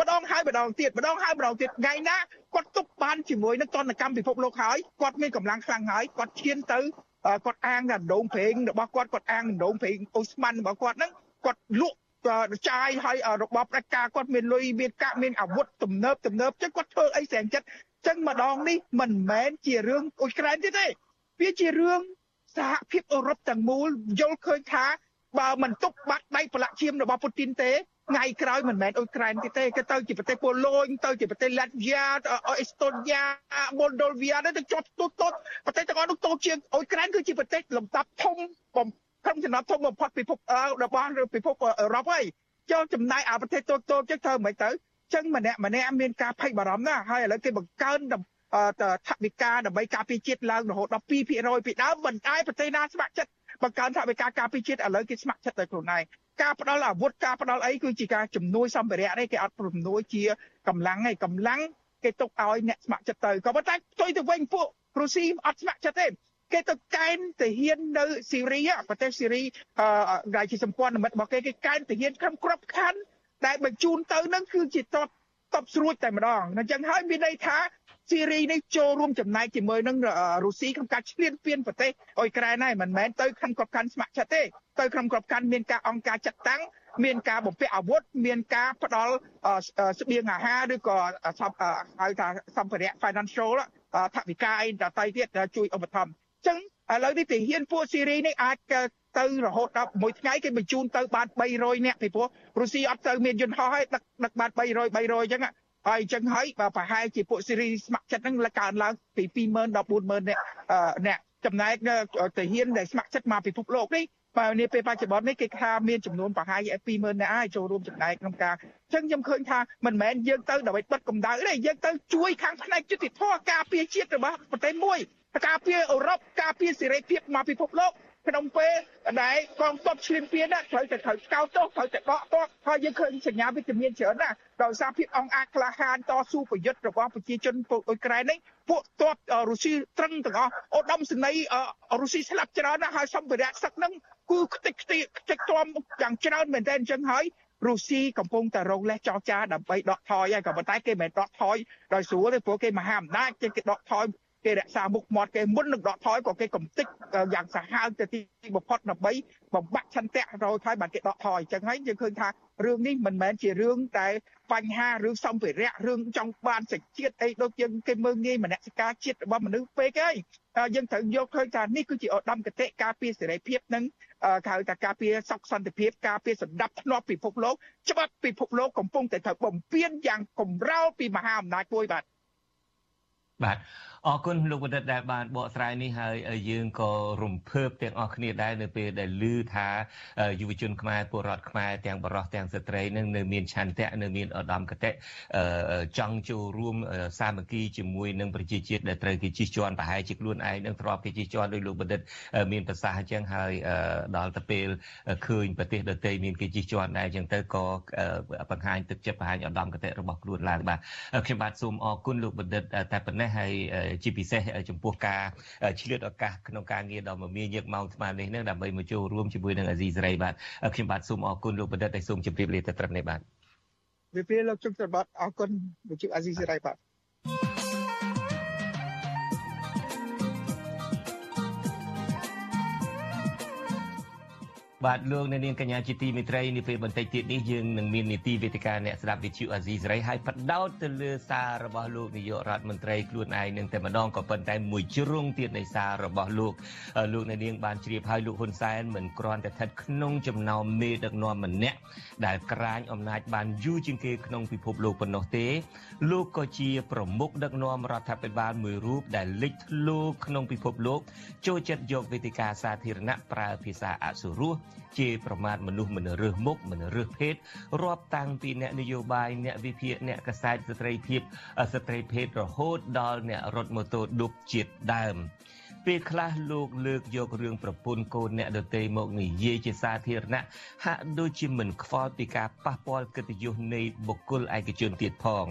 ម្ដងហើយម្ដងទៀតម្ដងហើយម្ដងទៀតថ្ងៃណាគាត់ទុកបានជាមួយនឹងតនកម្មពិភពលោកហើយគាត់មានកម្លាំងខ្លាំងហើយគាត់ឈានទៅគាត់អាងថាដងព្រេងរបស់គាត់គាត់អាងដងព្រេងអូស្មန်របស់គាត់ហ្នឹងគាត់លក់ចាយឲ្យរបបផ្ដាច់ការគាត់មានលុយមានកាក់មានអាវុធទំនើបទំនើបចឹងគាត់ធ្វើអីស្រែងចិត្តចឹងម្ដងនេះមិនមែនជារឿងអ៊ុយក្រែនទៀតទេវាជារឿង សហភាពអឺរ៉ុបទាំងមូលយល់ឃើញថាបើមិនទុកបាត់ដៃប្រឡាក់ឈាមរបស់ពូទីនទេថ្ងៃក្រោយមិនមែនអ៊ុយក្រែនទេទេគេទៅជាប្រទេសប៉ូឡូញទៅជាប្រទេសឡាតវីយ៉ាអេស្តូនីយ៉ាម៉ូលដូវីយ៉ាទៅជាប់ទុតទុតប្រទេសទាំងអស់នោះតូចជាងអ៊ុយក្រែនគឺជាប្រទេសលំដាប់ធំបំក្នុងចំណោមធំបំផុតពិភពរបស់ពិភពអឺរ៉ុបហើយចូលចំណាយអាប្រទេសតូចតូចចឹងធ្វើមិនទៅចឹងម្នាក់ម្នាក់មានការភ័យបារម្ភណាស់ហើយឥឡូវគេបង្កើន ថវិកាដើម្បីការពារជាតិឡើងរហូតដល់2%ពីដើមមិនដែរប្រទេសណាស្ម័គ្រចិត្តបង្កើនថវិកាការពារជាតិឥឡូវគេស្ម័គ្រចិត្តតែខ្លួនឯងការផ្ដល់អាវុធការផ្ដល់អីគឺជាការជំនួយសម្ភារៈនេះគេអត់ជំនួយជាកម្លាំងទេកម្លាំងគេទុកឲ្យអ្នកស្ម័គ្រចិត្តទៅក៏ប៉ុន្តែផ្ទុយទៅវិញពួករុស្ស៊ីអត់ស្ម័គ្រចិត្តទេគេទៅកែនទាហាននៅស៊ីរីប្រទេសស៊ីរីដែលជាសម្ព័ន្ធមិត្តរបស់គេគេកែនទាហានក្រុមក្របខ័ណ្ឌដែលបញ្ជូនទៅនឹងគឺជាតបតបស្រួចតែម្ដងអញ្ចឹងហើយមានន័យថា ស៊ីរីនេះចូលរួមចំណែកជាមួយនឹងរុស្ស៊ីក្នុងការឈ្លានពានប្រទេសអ៊ុយក្រែនហើយមិនមែនទៅខាងក្របខ័ណ្ឌស្ម័គ្រចិត្តទេទៅក្នុងក្របខ័ណ្ឌមានការអង្គការចាត់តាំងមានការបំពាក់អាវុធមានការផ្ដល់ស្បៀងអាហារឬក៏ហៅថាសម្ភារៈ financial ថវិកាអីដទៃទៀតជួយឧបត្ថម្ភអញ្ចឹងឥឡូវនេះទាហានពួកស៊ីរីនេះអាចទៅរហូតដល់មួយថ្ងៃគេបញ្ជូនទៅបាន300នាក់ពីព្រោះរុស្ស៊ីអត់ទៅមានយន្តហោះហើយដឹកដឹកបាន300 300អញ្ចឹង ហើយអញ្ចឹងហើយប្រហែលជាពួកស៊ីរីស្ម័គ្រចិត្តហ្នឹងកើនឡើងពី20000ដល់40000នាក់អ្នកចំណែកទាហានដែលស្ម័គ្រចិត្តមកពិភពលោកនេះបើនាពេលបច្ចុប្បន្ននេះគេថាមានចំនួនប្រហែល20000នាក់ហើយចូលរួមចំណែកក្នុងការអញ្ចឹងខ្ញុំឃើញថាមិនមែនយើងទៅដើម្បីបិទកម្ដៅទេយើងទៅជួយខាងផ្នែកយុតិធធការពារជាតិរបស់ប្រទេសមួយការពារអឺរ៉ុបការពារសេរីភាពមកពិភពលោក ក្នុងពេលដែលកងទ័ពឈ្លានពានត្រូវតែត្រូវស្កោតទោសត្រូវតែដកទ័ពហើយយើងឃើញសញ្ញាវិជ្ជមានច្រើនណាស់ដោយសារភាពអង្អាចក្លាហានតស៊ូប្រយុទ្ធរបស់ប្រជាជនពួកអ៊ុយក្រែននេះពួកទ័ពរុស្ស៊ីត្រឹងទាំងអស់អូដាមសេនីរុស្ស៊ីស្លាប់ច្រើនណាស់ហើយសម្ភារៈសឹកហ្នឹងគឺខ្ទេចខ្ទីខ្ទេចទាំយ៉ាងច្រើនមែនតើអញ្ចឹងហើយរុស្ស៊ីកំពុងតែរងលេសចោចាដើម្បីដកថយហើយក៏ប៉ុន្តែគេមិនដកថយដោយស្រួលទេព្រោះគេមហាអំណាចគេដកថយ គេរក្សាមុខមាត់គេមុននឹងដកថយក៏គេកំទេចយ៉ាងសាហាវទៅទីបំផុតដើម្បីបំបាក់ឆន្ទៈរយថយបានគេដកថយអញ្ចឹងហើយយើងឃើញថារឿងនេះមិនមែនជារឿងតែបញ្ហារឿងសម្ភារៈរឿងចង់បានសេចជាតិអីដូចយើងគេមើងងាយមនសិការជាតិរបស់មនុស្សពេកហើយយើងត្រូវយកឃើញថានេះគឺជាឧត្តមគតិការពារសេរីភាពនិងគេហៅថាការពារសុខសន្តិភាពការពារសម្ដាប់ធ្នាប់ពិភពលោកច្បាប់ពិភពលោកកំពុងតែត្រូវបំពេញយ៉ាងកម្រោលពីមហាអំណាចមួយបាទបាទ អរគុណលោកបណ្ឌិតដែលបានបកស្រាយនេះហើយយើងក៏រំភើបទាំងអស់គ្នាដែរនៅពេលដែលឮថាយុវជនខ្មែរពលរដ្ឋខ្មែរទាំងបរិសុទ្ធទាំងស្ត្រីនឹងនៅមានឆន្ទៈនៅមានឧត្តមគតិចង់ចូលរួមសាមគ្គីជាមួយនឹងប្រជាជាតិដែលត្រូវគេជិះជាន់ប្រហែលជាខ្លួនឯងនឹងទ្របគេជិះជាន់ដោយលោកបណ្ឌិតមានប្រសាសន៍អញ្ចឹងហើយដល់ទៅពេលឃើញប្រទេសដទៃមានគេជិះជាន់ដែរអញ្ចឹងទៅក៏បង្ហាញទឹកចិត្តបង្ហាញឧត្តមគតិរបស់ខ្លួនឡើងបាទខ្ញុំបាទសូមអរគុណលោកបណ្ឌិតតែប៉ុណ្ណេះហើយជាពិសេសចំពោះការឆ្លៀតឱកាសក្នុងការងារដ៏មមាញឹកម៉ោងស្មើនេះនឹងដើម្បីមកចូលរួមជាមួយនឹងអាស៊ីសេរីបាទខ្ញុំបាទសូមអរគុណលោកបណ្ឌិតដែលសូមជម្រាបលាទៅត្រឹមនេះបាទវិភាលោកជុំត្របាត់អរគុណវិទ្យុអាស៊ីសេរីបាទ បាទលោកអ្នកនាងកញ្ញាជាទីមេត្រីនាពេលបន្តិចទៀតនេះយើងនឹងមាននីតិវេទិកាអ្នកស្ដាប់វិទ្យុអាស៊ីសេរីហើយបដោតទៅលើសាររបស់លោកនាយករដ្ឋមន្ត្រីខ្លួនឯងនឹងតែម្ដងក៏ប៉ុន្តែមួយជ្រុងទៀតនៃសាររបស់លោកលោកអ្នកនាងបានជ្រាបហើយលោកហ៊ុនសែនមិនគ្រាន់តែស្ថិតក្នុងចំណោមមេដឹកនាំម្នាក់ដែលក្រាញអំណាចបានយូរជាងគេក្នុងពិភពលោកប៉ុណ្ណោះទេលោកក៏ជាប្រមុខដឹកនាំរដ្ឋាភិបាលមួយរូបដែលលេចធ្លោក្នុងពិភពលោកចូលចិត្តយកវេទិកាសាធារណៈប្រើភាសាអសុរោះជាប្រមាថមនុស្សមិនរើសមុខមិនរើសភេទរាប់តាំងពីអ្នកនយោបាយអ្នកវិភាគអ្នកកសែតស្ត្រីភាពស្ត្រីភេទរហូតដល់អ្នករត់ម៉ូតូឌុបជាតិដើមពេលខ្លះលោកលើកយករឿងប្រពន្ធកូនអ្នកដទៃមកនិយាយជាសាធារណៈហាក់ដូចជាមិនខ្វល់ពីការប៉ះពាល់កិត្តិយសនៃបុគ្គលឯកជនទៀតផង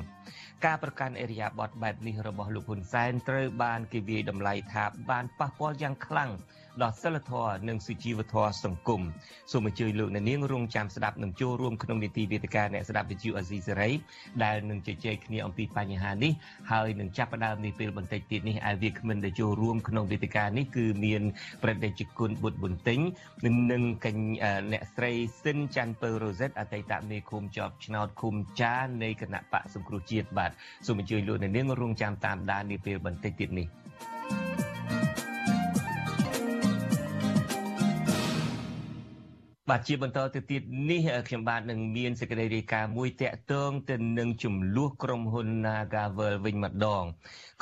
ការប្រកាន់អេរិយាប័តបែបនេះរបស់លោកហ៊ុនសែនត្រូវបានគេវាយតម្លៃថាបានប៉ះពាល់យ៉ាងខ្លាំងដល់ សិលធម៌និងសុជីវធម៌សង្គមសូមអញ្ជើញលោកអ្នកនាងរងចាំស្ដាប់និងចូលរួមក្នុងនីតិវេទិកាអ្នកស្ដាប់វិទ្យុអាស៊ីសេរីដែលនឹងជជែកគ្នាអំពីបញ្ហានេះហើយនឹងចាប់ផ្ដើមនេះពេលបន្តិចទៀតនេះឯវាគ្មិនដែលចូលរួមក្នុងវេទិកានេះគឺមានប្រតិជគុណបុត្របុន្ទិញនិងកញ្ញាអ្នកស្រីស៊ិនច័ន្ទពៅរ៉ូសិតអតីតមេឃុំជាប់ឆ្នោតឃុំចានៃគណៈបកសង្គ្រោះជាតិបាទសូមអញ្ជើញលោកអ្នកនាងរងចាំតាមដាននាពេលបន្តិចទៀតនេះ បាទជាបន្តទៅទៀតនេះខ្ញុំបាទនឹងមានសេចក្តីរាយការណ៍មួយតាក់ទងទៅនឹងចំនួនក្រុមហ៊ុន Nagavel វិញម្ដង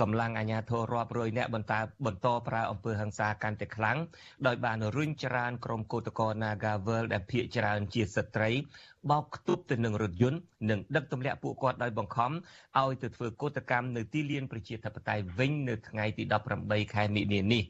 កម្លាំងអាជ្ញាធររាប់រយនាក់បន្តបន្តប្រើអំពើហិង្សាកាន់តែខ្លាំងដោយបានរុញច្រានក្រុមកោតក្រ Nagavel ដែលភ ieck ច្រើនជាស្ត្រីបោកខ្ទប់ទៅនឹងរថយន្តនិងដឹកទម្លាក់ពួកគាត់ដោយបង្ខំឲ្យទៅធ្វើកោតកម្មនៅទីលានប្រជាធិបតេយ្យវិញនៅថ្ងៃទី18ខែមិនិនានេះ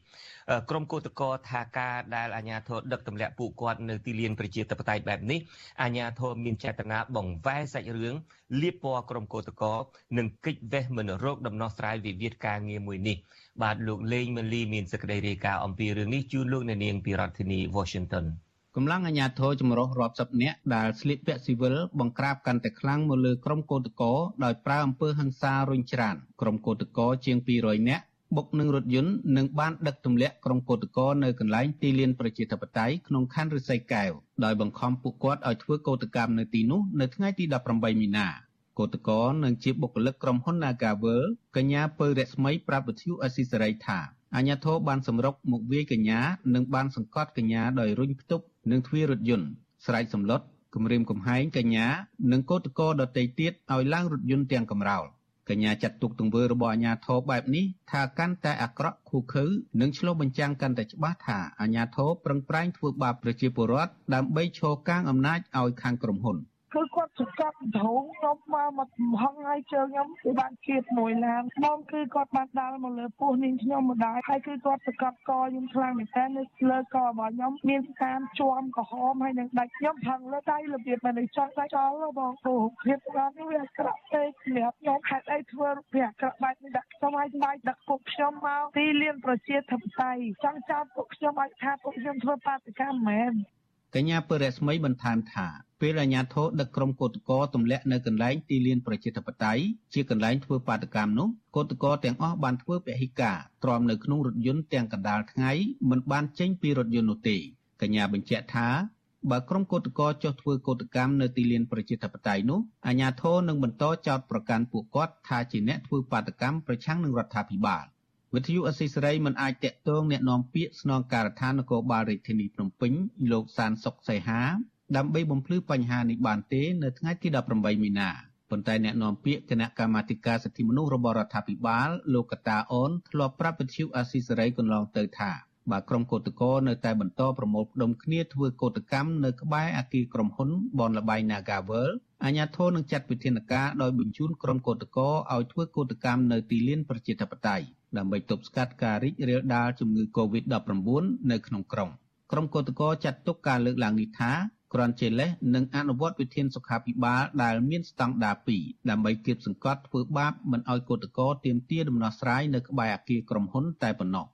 ក្រមកោតក្រថាការដែលអាជ្ញាធរដឹកទម្លាក់ពួកគាត់នៅទីលានប្រជាធិបតេយ្យបែបនេះអាជ្ញាធរមានចេតនាបង្វែរសាច់រឿងលៀបពណ៌ក្រមកោតក្រនិងកិច្ចវេះមិនរោគដំណោះស្រាយវិវាទការងារមួយនេះបាទលោកលេងមលីមានសេចក្តីរាយការណ៍អំពីរឿងនេះជូនលោកអ្នកនាងពីរដ្ឋធានី Washington កម្លាំងអាជ្ញាធរចម្រុះរាប់សិបនាក់ដែលស្លៀកពាក់ស៊ីវិលបង្ក្រាបកាន់តែខ្លាំងមកលើក្រុមកោតក្រដោយប្រើអំពើហិង្សារុញច្រានក្រុមកោតក្រជាង200នាក់ បុកនឹងរថយន្តនិងបានដឹកទម្លាក់ក្រុមកោតក្រនៅកន្លែងទីលានប្រជាធិបតេយ្យក្នុងខណ្ឌរិស័យកែវដោយបង្ខំពួកគាត់ឲ្យធ្វើកោតកម្មនៅទីនោះនៅថ្ងៃទី18មីនាកោតក្រនិងជាបុគ្គលិកក្រុមហ៊ុន Nagavel កញ្ញាពៅរស្មីប្រាប់វិទ្យុអស៊ីសេរីថាអាញាធរបានសម្រុកមកវាយកញ្ញានិងបានសង្កត់កញ្ញាដោយរុញផ្ទុកនឹងទ្វាររថយន្តស្រែកសម្លុតគម្រាមកំហែងកញ្ញានិងកោតក្រដទៃទៀតឲ្យឡើងរថយន្តទាំងកំរោល កញ្ញាចាត់ទុកទង្វើរបស់អាញាធរបែបនេះថាកាន់តែអាក្រក់ខូខើនិងឆ្លុះបញ្ចាំងកាន់តែច្បាស់ថាអាញាធរប្រឹងប្រែងធ្វើបាបប្រជាពលរដ្ឋដើម្បីឈរកាងអំណាចឲ្យខាងក្រុមហ៊ុន គឺគាត់សង្កត់ធងខ្ញុំមកមកហងឲ្យជើងខ្ញុំគឺបានគៀបមួយឡានបងគឺគាត់បានដាល់មកលើពោះនាងខ្ញុំម្ដាយហើយគឺគាត់សង្កត់កខ្ញុំខ្លាំងមែនតើនៅលើករបស់ខ្ញុំមានតាមជួមក្រហមហើយនឹងដាច់ខ្ញុំផឹងលើដៃរបៀបមិនចង់ដាច់ចោលបងពោះភាពគាត់នេះវាអាក្រក់ពេកសម្រាប់ខ្ញុំហេតុអីធ្វើវាអាក្រក់បែបនេះដាក់ខ្ញុំឲ្យស្បែកដឹកពុកខ្ញុំមកទីលានប្រជាធិបតេយ្យចង់ចោទពុកខ្ញុំឲ្យថាពុកខ្ញុំធ្វើបាតកម្មមែន កញ្ញាពរស្មីបន្ថែមថាពេលអាជ្ញាធរដឹកក្រុមកោតក្រទម្លាក់នៅកន្លែងទីលានប្រជាធិបតេយ្យជាកន្លែងធ្វើបាតកម្មនោះកោតក្រទាំងអស់បានធ្វើពហិការទ្រាំនៅក្នុងរថយន្តទាំងកណ្ដាលថ្ងៃមិនបានចេញពីរថយន្តនោះទេកញ្ញាបញ្ជាក់ថាបើក្រុមកោតក្រចុះធ្វើកោតកម្មនៅទីលានប្រជាធិបតេយ្យនោះអាជ្ញាធរនឹងបន្តចោទប្រកាន់ពួកគាត់ថាជាអ្នកធ្វើបាតកម្មប្រឆាំងនឹងរដ្ឋាភិបាល វិទ្យុអស៊ីសេរីមិនអាចតាក់ទងแนะនាំពាក្យស្នងការដ្ឋាននគរបាលរាជធានីភ្នំពេញលោកសានសុកសៃហាដើម្បីបំភ្លឺបញ្ហានេះបានទេនៅថ្ងៃទី18មីនាប៉ុន្តែអ្នកនាំពាក្យគណៈកម្មាធិការសិទ្ធិមនុស្សរបស់រដ្ឋាភិបាលលោកកតាអូនធ្លាប់ប្រាប់វិទ្យុអាស៊ីសេរីកន្លងទៅថាបើក្រុមកោតក្រនៅតែបន្តប្រមូលផ្ដុំគ្នាធ្វើកោតកម្មនៅក្បែរអគារក្រុមហ៊ុនបនលបៃ Nagavel អាជ្ញាធរនឹងចាត់វិធានការដោយបញ្ជូនក្រុមកោតក្រឲ្យធ្វើកោតកម្មនៅទីលានប្រជាធិបតេយ្យ ដើម្បីទប់ស្កាត់ការរីករាលដាលជំងឺ Covid-19 នៅក្នុងក្រុងក្រុមកោតក្រចាត់ទុកការលើកឡើងនេះថាគ្រាន់ជាលេសនិងអនុវត្តវិធានសុខាភិបាលដែលមានស្តង់ដារ2ដើម្បីគៀបសង្កត់ធ្វើបាបមិនឲ្យកោតក្រទៀមទាដំណោះស្រាយនៅក្បែរអគារក្រុមហ៊ុនតែប៉ុណ្ណោះ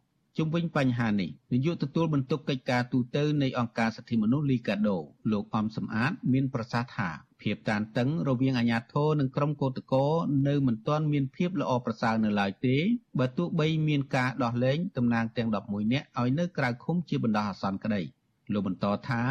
ជុំវិញបញ្ហានេះនាយកទទួលបន្ទុកកិច្ចការទូតនៃអង្គការសិទ្ធិមនុស្សលីកាដូលោកអំសំអាត មានប្រសាសន៍ថាភាពតានតឹងរវាងអាជ្ញាធរនិងក្រុមកោតក្រនៅមិនទាន់មានភាពល្អប្រសើរនៅឡើយទេបើទោះបីមានការដោះលែងតំណាងទាំង11នាក់ឲ្យនៅក្រៅឃុំជាបណ្ដោះអាសន្នក្តីលោកបន្តថា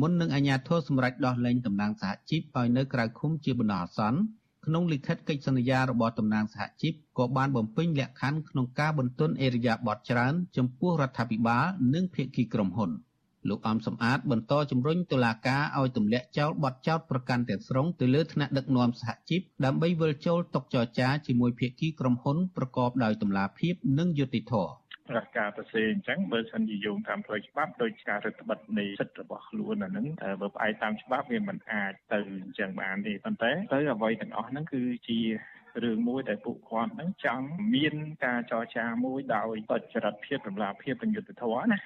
មុននឹងអាជ្ញាធរសម្រេចដោះលែងតំណាងសហជីពឲ្យនៅក្រៅឃុំជាបណ្ដោះអាសន្ន ក្នុងលិខិតកិច្ចសន្យារបស់តំណាងសហជីពក៏បានបំពេញលក្ខខណ្ឌក្នុងការបន្ទន់អេរយាប័តច្រើនចំពោះរដ្ឋាភិបាលនិងភាគីក្រុមហ៊ុន។លោកអំសំអាតបន្តជំរុញតុលាការឲ្យទម្លាក់ចោលបទចោទប្រកាន់ទាំងស្រុងទៅលើថ្នាក់ដឹកនាំសហជីពដើម្បីវិលចូលតុចរចាជាមួយភាគីក្រុមហ៊ុនប្រកបដោយតម្លាភាពនិងយុត្តិធម៌ប្រកាសទៅសេអញ្ចឹងបើសិនជាយោងតាមផ្លូវច្បាប់ដោយការរដ្ឋបិទនៃសិទ្ធិរបស់ខ្លួនអាហ្នឹងបើផ្អែកតាមច្បាប់វាមិនអាចទៅអញ្ចឹងបានទេប៉ុន្តែទៅអ្វីទាំងអស់ហ្នឹងគឺជារឿងមួយដែលពួកគាត់ហ្នឹងចង់មានការចរចាមួយដោយបច្ចរិតភាពតម្លាភាពនិងយុត្តិធម៌ណា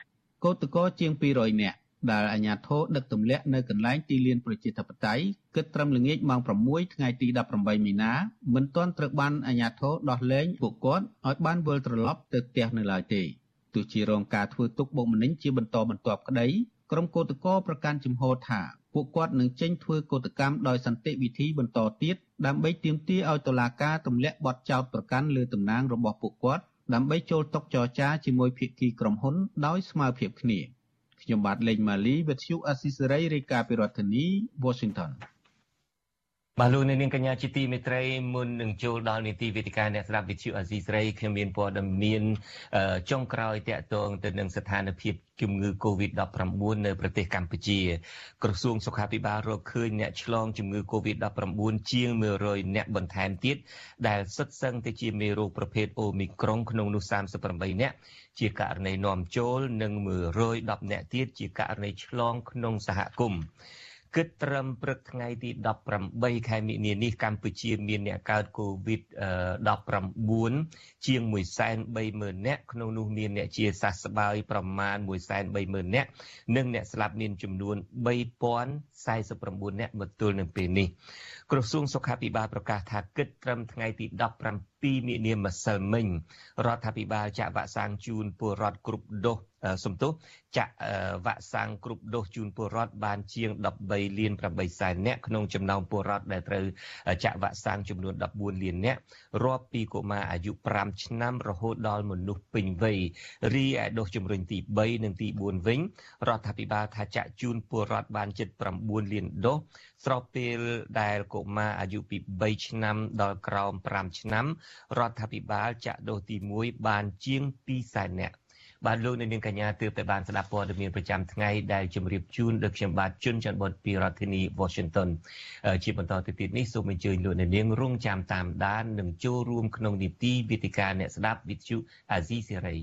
កោតក្រជាង200នាក់ ដែលអាជ្ញាធរដឹកទម្លាក់នៅកន្លែងទីលានប្រជាធិបតេយ្យគិតត្រឹមល្ងាចម៉ោង6ថ្ងៃទី18មីនាមិនទាន់ត្រូវបានអាជ្ញាធរដោះលែងពួកគាត់ឲ្យបានវិលត្រឡប់ទៅផ្ទះនៅឡើយទេទោះជារងការធ្វើទុកបុកម្នេញជាបន្តបន្ទាប់ក្តីក្រុមកោតក្រប្រកាន់ជំហរថាពួកគាត់នឹងចេញធ្វើកោតកម្មដោយសន្តិវិធីបន្តទៀតដើម្បីទាមទារឲ្យតុលាការទម្លាក់បទចោទប្រកាន់លើតំណាងរបស់ពួកគាត់ដើម្បីចូលតុចរចាជាមួយភាគីក្រុមហ៊ុនដោយស្មើភាពគ្នា ខ្ញុំបាទលេងម៉ាលីវិទ្យុអស៊ីសេរីរាយការណ៍ពីរដ្ឋធានី Washington បាទលោកនាងកញ្ញាជាទីមេត្រីមុននឹងចូលដល់នីតិវេទិកាអ្នកស្ដាប់វិទ្យុអាស៊ីសេរីខ្ញុំមានព័ត៌មានចុងក្រោយតាក់ទងទៅនឹងស្ថានភាពជំងឺ Covid-19 នៅប្រទេសកម្ពុជា ក្រសួងសុខាភិបាលរកឃើញអ្នកឆ្លងជំងឺ Covid-19 ជាង100អ្នកបន្ថែមទៀតដែលសិតសឹងទៅជាមេរោគប្រភេទ Omicron ក្នុងនោះ38អ្នកជាករណីនាំចូលនិង110អ្នកទៀតជាករណីឆ្លងក្នុងសហគមន៍ គិតត្រឹមព្រឹកថ្ងៃទី18ខែមិនិនានេះកម្ពុជាមានអ្នកកើត COVID-19 ជាង130,000នាក់ក្នុងនោះមានអ្នកជាសះស្បើយប្រមាណ130,000នាក់និងអ្នកស្លាប់មានចំនួន3049នាក់មកទល់នឹងពេលនេះក្រសួងសុខាភិបាលប្រកាសថាគិតត្រឹមថ្ងៃទី17មិនិនាម្សិលមិញរដ្ឋាភិបាលចាក់វ៉ាក់សាំងជូនពលរដ្ឋគ្រប់ដូសសំទោសចាក់វ៉ាក់សាំងគ្រប់ដូសជូនពលរដ្ឋបានជាង13លាន8សែននាក់ក្នុងចំណោមពលរដ្ឋដែលត្រូវចាក់វ៉ាក់សាំងចំនួន14លាននាក់រាប់ពីកុមារអាយុ5ឆ្នាំរហូតដល់មនុស្សពេញវ័យរីឯដូសជំរុញទី3និងទី4វិញរដ្ឋាភិបាលថាចាក់ជូនពលរដ្ឋបានជិត9លានដូសស្របពេលដែលកុមារអាយុពី3ឆ្នាំដល់ក្រោម5ឆ្នាំរដ្ឋាភិបាលចាក់ដូសទី1បានជាង2សែននាក់ បាទលោកអ្នកនាងកញ្ញាទើបតែបានស្ដាប់ព័ត៌មានប្រចាំថ្ងៃដែលជម្រាបជូនដោយខ្ញុំបាទជុនច័ន្ទបុតពីរដ្ឋធានី Washington ជាបន្តទៅទៀតនេះសូមអញ្ជើញលោកអ្នកនាងរងចាំតាមដាននិងចូលរួមក្នុងនីតិវិទ្យាអ្នកស្ដាប់វិទ្យុអាស៊ីសេរី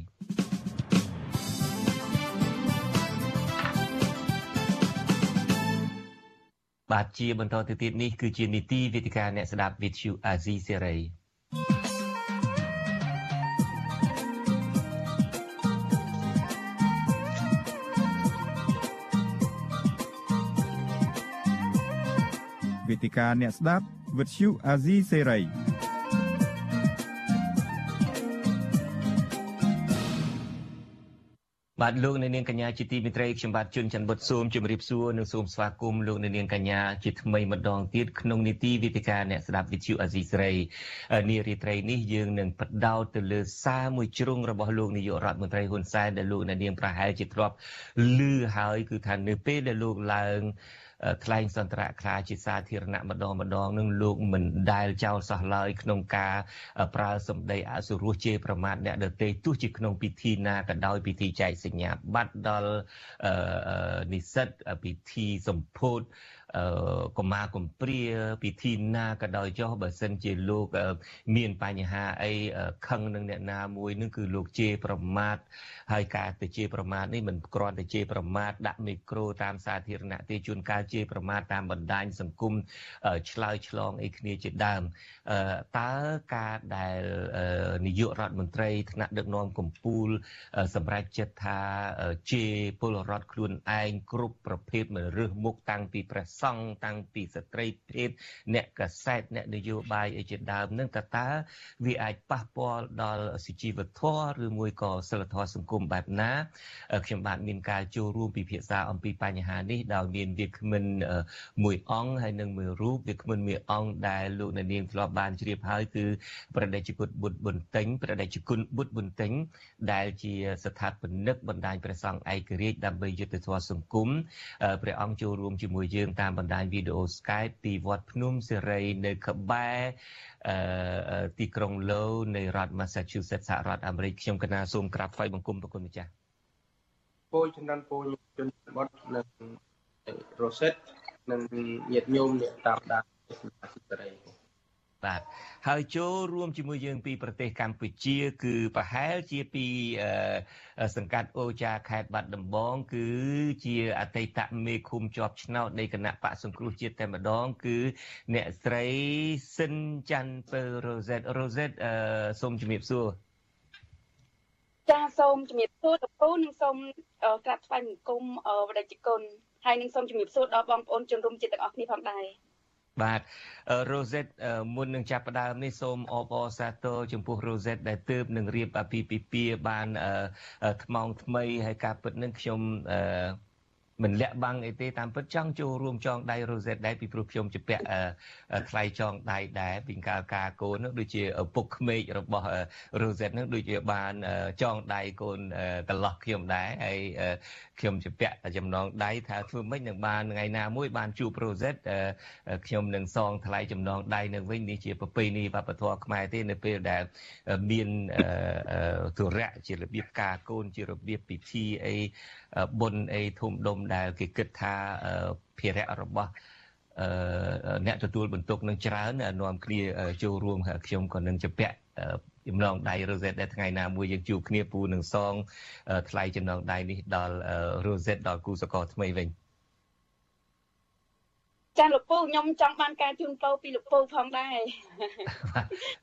បាទជាបន្តទៅទៀតនេះគឺជានីតិវិទ្យាអ្នកស្ដាប់វិទ្យុអាស៊ីសេរី វេទិកាអ្នកស្ដាប់វិទ្យុអាស៊ីសេរីបាទលោកអ្នកនាងកញ្ញាជាទីមេត្រីខ្ញុំបាទជួនច័ន្ទបុតស៊ូមជម្រាបសួរនិងសូមស្វាគមន៍លោកអ្នកនាងកញ្ញាជាថ្មីម្ដងទៀតក្នុងនីតិវិទ្យាអ្នកស្ដាប់វិទ្យុអាស៊ីសេរីនារីត្រីនេះយើងនឹងបដោតទៅលើសារមួយជ្រុងរបស់លោកនាយករដ្ឋមន្ត្រីហ៊ុនសែនដែលលោកអ្នកនាងប្រហែលជាធ្លាប់ឮហើយគឺថានៅពេលដែលលោកឡើង ថ្លែងសន្ទរៈខ្លាជាសាធារណៈម្ដងម្ដងនឹងលោកមិនដែលចោលសោះឡើយក្នុងការប្រើសម្ដីអសុរោះជេរប្រមាថអ្នកដទៃទោះជាក្នុងពិធីណាក៏ដោយពិធីចែកសញ្ញាបត្រដល់និស្សិតពិធីសម្ពោធ កុមារកំព្រាពិធីណាក៏ដោយចុះបើសិនជាលោកមានបញ្ហាអីខឹងនឹងអ្នកណាមួយនឹងគឺលោកជេរប្រមាថហើយការទៅជេរប្រមាថនេះមិនគ្រាន់តែជេរប្រមាថដាក់មីក្រូតាមសាធារណៈទេជួនកាលជេរប្រមាថតាមបណ្ដាញសង្គមឆ្លើយឆ្លងអីគ្នាជាដើមតើការដែលនាយករដ្ឋមន្ត្រីថ្នាក់ដឹកនាំកម្ពុជាសម្រាប់ចិត្តថាជេរពលរដ្ឋខ្លួនឯងគ្រប់ប្រភេទមិនរើសមុខតាំងពីព្រះសង្ឃតាំងពីស្ត្រីភេទអ្នកកសែតអ្នកនយោបាយអីជាដើមនឹងតើតើវាអាចប៉ះពាល់ដល់សុជីវធម៌ឬមួយក៏សិលធម៌សង្គមបែបណាខ្ញុំបាទមានការចូលរួមពិភាក្សាអំពីបញ្ហានេះដោយមានវាគ្មិនមួយអង្គហើយនិងមួយរូបវាគ្មិនមួយអង្គដែលលោកអ្នកនាងធ្លាប់បានជ្រាបហើយគឺប្រដេជគុណបុត្របន្ទិញប្រដេជគុណបុត្របន្ទិញដែលជាស្ថាបនិកបណ្ដាញព្រះសង្ឃឯករាជ្យដើម្បីយុទ្ធធម៌សង្គមព្រះអង្គចូលរួមជាមួយយើងតាមបណ្ដាញវីដេអូ Skype ពីវត្តភ្នំសេរីនៅក្បែរអឺទីក្រុងឡូនៃរដ្ឋ Massachusetts សហរដ្ឋអាមេរិកខ្ញុំកណាសូមក្រាបថ្វាយបង្គំប្រគុណម្ចាស់ពោជំនាន់ពូជនបត់និងរ៉ូសេតនិងញាតិញោមអ្នកតាមដានសមាជិកសេរី បាទហើយចូលរួមជាមួយយើងពីប្រទេសកម្ពុជា គឺប្រហែលជាពីសង្កាត់អូចាខេត្តបាត់ដំបង គឺជាអតីតមេឃុំជាប់ឆ្នោតនៃគណៈបកសង្គ្រោះជាតិតែម្ដង គឺអ្នកស្រីស៊ិនច័ន្ទពើរ៉ូសេតរ៉ូសេតសូមជំរាបសួរចាសូមជំរាបសួរតពូនិងសូមក្រាបថ្វាយបង្គំវដិជគុណហើយនឹងសូមជំរាបសួរដល់បងប្អូនជនរួមជាតិទាំងអស់គ្នាផងដែរ បាទ Rosette មុននឹងចាប់ផ្ដើមនេះសូមអបអរសាទរចំពោះ Rosette ដែលទើបនឹងរៀបអាពាហ៍ពិពាហ៍បានថ្មងថ្មីហើយការពិតនឹងខ្ញុំមិនលាក់បាំងអីទេតាមពិតចង់ចូលរួមចងដៃ Rosette ដែរពីព្រោះខ្ញុំជាពាក់ថ្លៃចងដៃដែរពីកាលការកូននោះដូចជាឪពុកក្មេករបស់ Rosette នោះដូចជាបានចងដៃកូនកន្លោះខ្ញុំដែរហើយ ខ្ញុំជាពាក់ចំណងដៃថាធ្វើម៉េចនឹងបានថ្ងៃណាមួយបានជួប Rosette ខ្ញុំនឹងសងថ្លៃចំណងដៃនៅវិញនេះជាប្រពៃណីវប្បធម៌ខ្មែរទេនៅពេលដែលមានទុរៈជារបៀបការកូនជារបៀបពិធីអីបុណ្យអីធំដុំដែលគេគិតថាភារៈរបស់អ្នកទទួលបន្ទុកនឹងច្រើននាំគ្នាចូលរួមខ្ញុំក៏នឹងជពាក់ ចំណងដៃ Rosette ដែលថ្ងៃណាមួយយើងជួបគ្នាពូនឹងសងថ្លៃចំណងដៃនេះដល់ Rosette ដល់គូសកលថ្មីវិញចាលោកពូខ្ញុំចង់បានការជូនពរពីលោកពូផងដែរ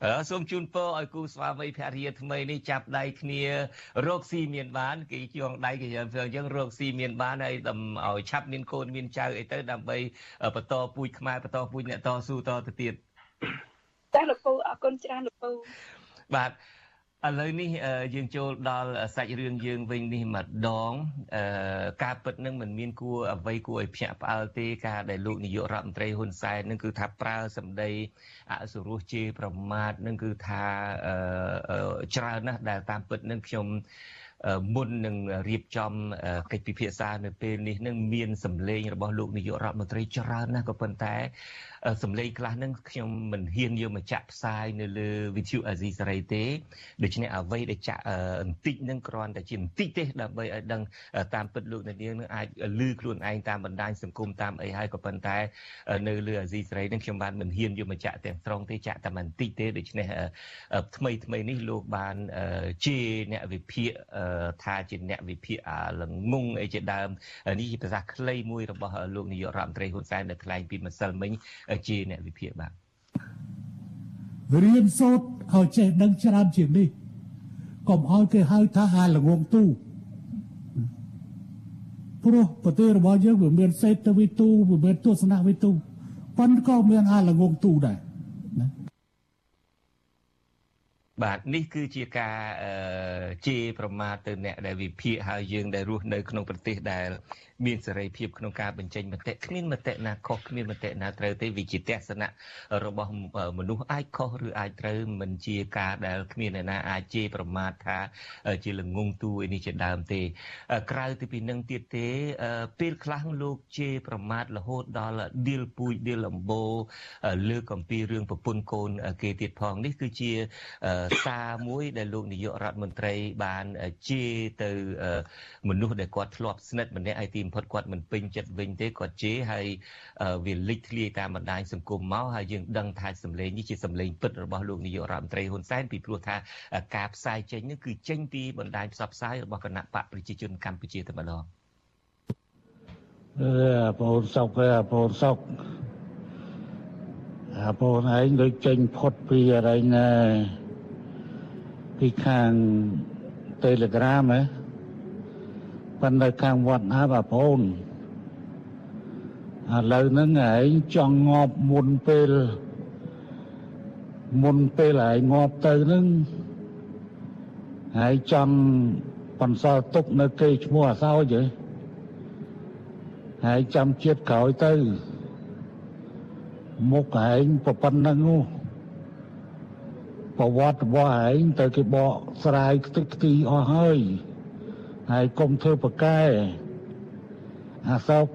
អឺសូមជូនពរឲ្យគូស្វាមីភរិយាថ្មីនេះចាប់ដៃគ្នារកស៊ីមានបានគេជួងដៃគេយើងអញ្ចឹងរកស៊ីមានបានហើយឲ្យឆាប់មានកូនមានចៅអីទៅដើម្បីបន្តពូជខ្មែរបន្តពូជអ្នកតស៊ូតទៅទៀតចាលោកពូអរគុណច្រើនលោកពូ បាទឥឡូវនេះយើងចូលដល់សាច់រឿងយើងវិញនេះម្ដងការពិតនឹងមិនមានគួរអ្វីគួរឲ្យភ្ញាក់ផ្អើលទេការដែលលោកនាយករដ្ឋមន្ត្រីហ៊ុនសែននឹងគឺថាប្រើសម្ដីអសុរោះជេរប្រមាថនឹងគឺថាច្រើនណាស់ដែលតាមពិតនឹងខ្ញុំមុននឹងរៀបចំកិច្ចពិភាក្សានៅពេលនេះនឹងមានសម្លេងរបស់លោកនាយករដ្ឋមន្ត្រីច្រើនណាស់ក៏ប៉ុន្តែសម្លេងខ្លះហ្នឹងខ្ញុំមិនហ៊ានយកមកចាក់ផ្សាយនៅលើវិទ្យុអាស៊ីសេរីទេដូច្នេះអ្វីដែលចាក់បន្តិចហ្នឹងគ្រាន់តែជាបន្តិចទេដើម្បីឲ្យដឹងតាមពិតលោកនាងនឹងអាចលឺខ្លួនឯងតាមបណ្ដាញសង្គមតាមអីហើយក៏ប៉ុន្តែ នៅលើអាស៊ីសេរីហ្នឹងខ្ញុំបានមិនហ៊ានយកមកចាក់ទាំងស្រុងទេចាក់តែបន្តិចទេដូច្នេះថ្មីថ្មីនេះលោកបានជាអ្នកវិភាគថាជាអ្នកវិភាគអាលងងអីជាដើមនេះជាភាសាខ្លីមួយរបស់លោកនាយករដ្ឋមន្ត្រីហ៊ុនសែននៅថ្លែងពីម្សិលមិញជាអ្នកវិភាគបាទរៀនសូត្រឲ្យចេះដឹងច្រើនជាងនេះកុំឲ្យគេហៅថាហាល្ងងទូព្រោះប្រទេសរបស់យើងវាមានសេដ្ឋវិទូវាមានទស្សនវិទូប៉ុន្តែក៏មានហាល្ងងទូដែរណាបាទនេះគឺជាការជេរប្រមាថទៅអ្នកដែលវិភាគហើយយើងដែលរស់នៅក្នុងប្រទេសដែល មានសេរីភាពក្នុងការបញ្ចេញមតិគ្មានមតិណាខុសគ្មានមតិណាត្រូវទេវាជាទស្សនៈរបស់មនុស្សអាចខុសឬអាចត្រូវមិនជាការដែលគ្មានអ្នកណាអាចជេរប្រមាថថាជាល្ងងទូឯនេះជាដើមទេ ក្រៅទៅពីនឹងទៀតទេ ពេលខ្លះលោកជេរប្រមាថរហូតដល់ឌីលពូជឌីលអំបូលើកអំពីរឿងប្រពន្ធកូនគេទៀតផងនេះគឺជាសារមួយដែលលោកនាយករដ្ឋមន្ត្រីបានជេរទៅមនុស្សដែលគាត់ធ្លាប់ស្និទ្ធម្នាក់ហើយទីបំផុតគាត់មិនពេញចិត្តវិញទេគាត់ជេរហើយវាលេចធ្លាយតាមបណ្ដាញសង្គមមកហើយយើងដឹងថាសម្លេងនេះជាសម្លេងពិតរបស់លោកនាយករដ្ឋមន្ត្រីហ៊ុនសែនពីព្រោះថាការផ្សាយចេញនេះគឺចេញពីបណ្ដាញផ្សព្វផ្សាយរបស់គណៈបកប្រជាជនកម្ពុជាតែម្ដងអឺបងសុកអើបងសុកអាបងឯងដូចចេញផុតពីអរិញណែពីខាង Telegram ហ៎ ប៉ុន្តែខាងវត្តណាបងប្អូនឥឡូវហ្នឹងឯងចង់ងាប់មុនពេលមុនពេលឯងងាប់ទៅហ្នឹងហើយចង់បន្សល់ទុកនៅគេឈ្មោះអាសោចហ៎ហើយចាំជាតិក្រោយទៅមុខឯងប្រប៉ុណ្្នឹងនោះប្រវត្តិរបស់ឯងទៅគេបកស្រាយខ្ទេចខ្ទីអស់ហើយ ហើយកុំធ្វើប្រកែអាសោក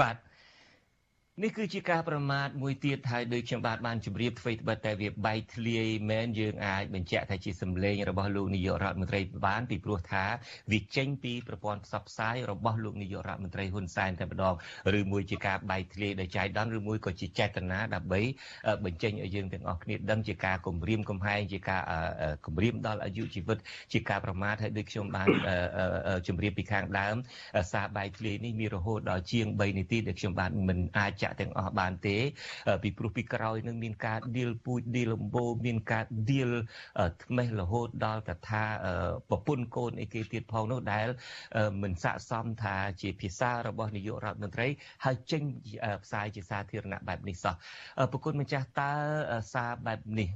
បាទ នេះគឺជាការប្រមាថមួយទៀតហើយដោយខ្ញុំបាទបានជម្រាបធ្វើត្បិតតែវាបែកធ្លាយមែនយើងអាចបញ្ជាក់ថាជាសម្លេងរបស់លោកនាយករដ្ឋមន្ត្រីបានពីព្រោះថាវាចេញពីប្រព័ន្ធផ្សព្វផ្សាយរបស់លោកនាយករដ្ឋមន្ត្រីហ៊ុនសែនតែម្ដងឬមួយជាការបែកធ្លាយដោយចៃដន្យឬមួយក៏ជាចេតនាដើម្បីបញ្ចេញឲ្យយើងទាំងអស់គ្នាដឹងជាការគំរាមកំហែងជាការគំរាមដល់អាយុជីវិតជាការប្រមាថហើយដូចខ្ញុំបានជម្រាបពីខាងដើមសារបែកធ្លាយនេះមានរហូតដល់ជាង3នាទីដែលខ្ញុំបាទមិនអាចចាក់ទាំងអស់បានទេ ពីព្រោះពីក្រោយនឹងមានការឌីលពូជឌីលលំបូមានការឌីលថ្មេះរហូតដល់កថាប្រពន្ធកូនអីគេទៀតផងនោះដែល មិនស័កសមថាជាភាសារបស់នាយករដ្ឋមន្ត្រីហើយចេញផ្សាយជាសាធារណៈបែបនេះសោះប្រគុណម្ចាស់តើសារបែបនេះ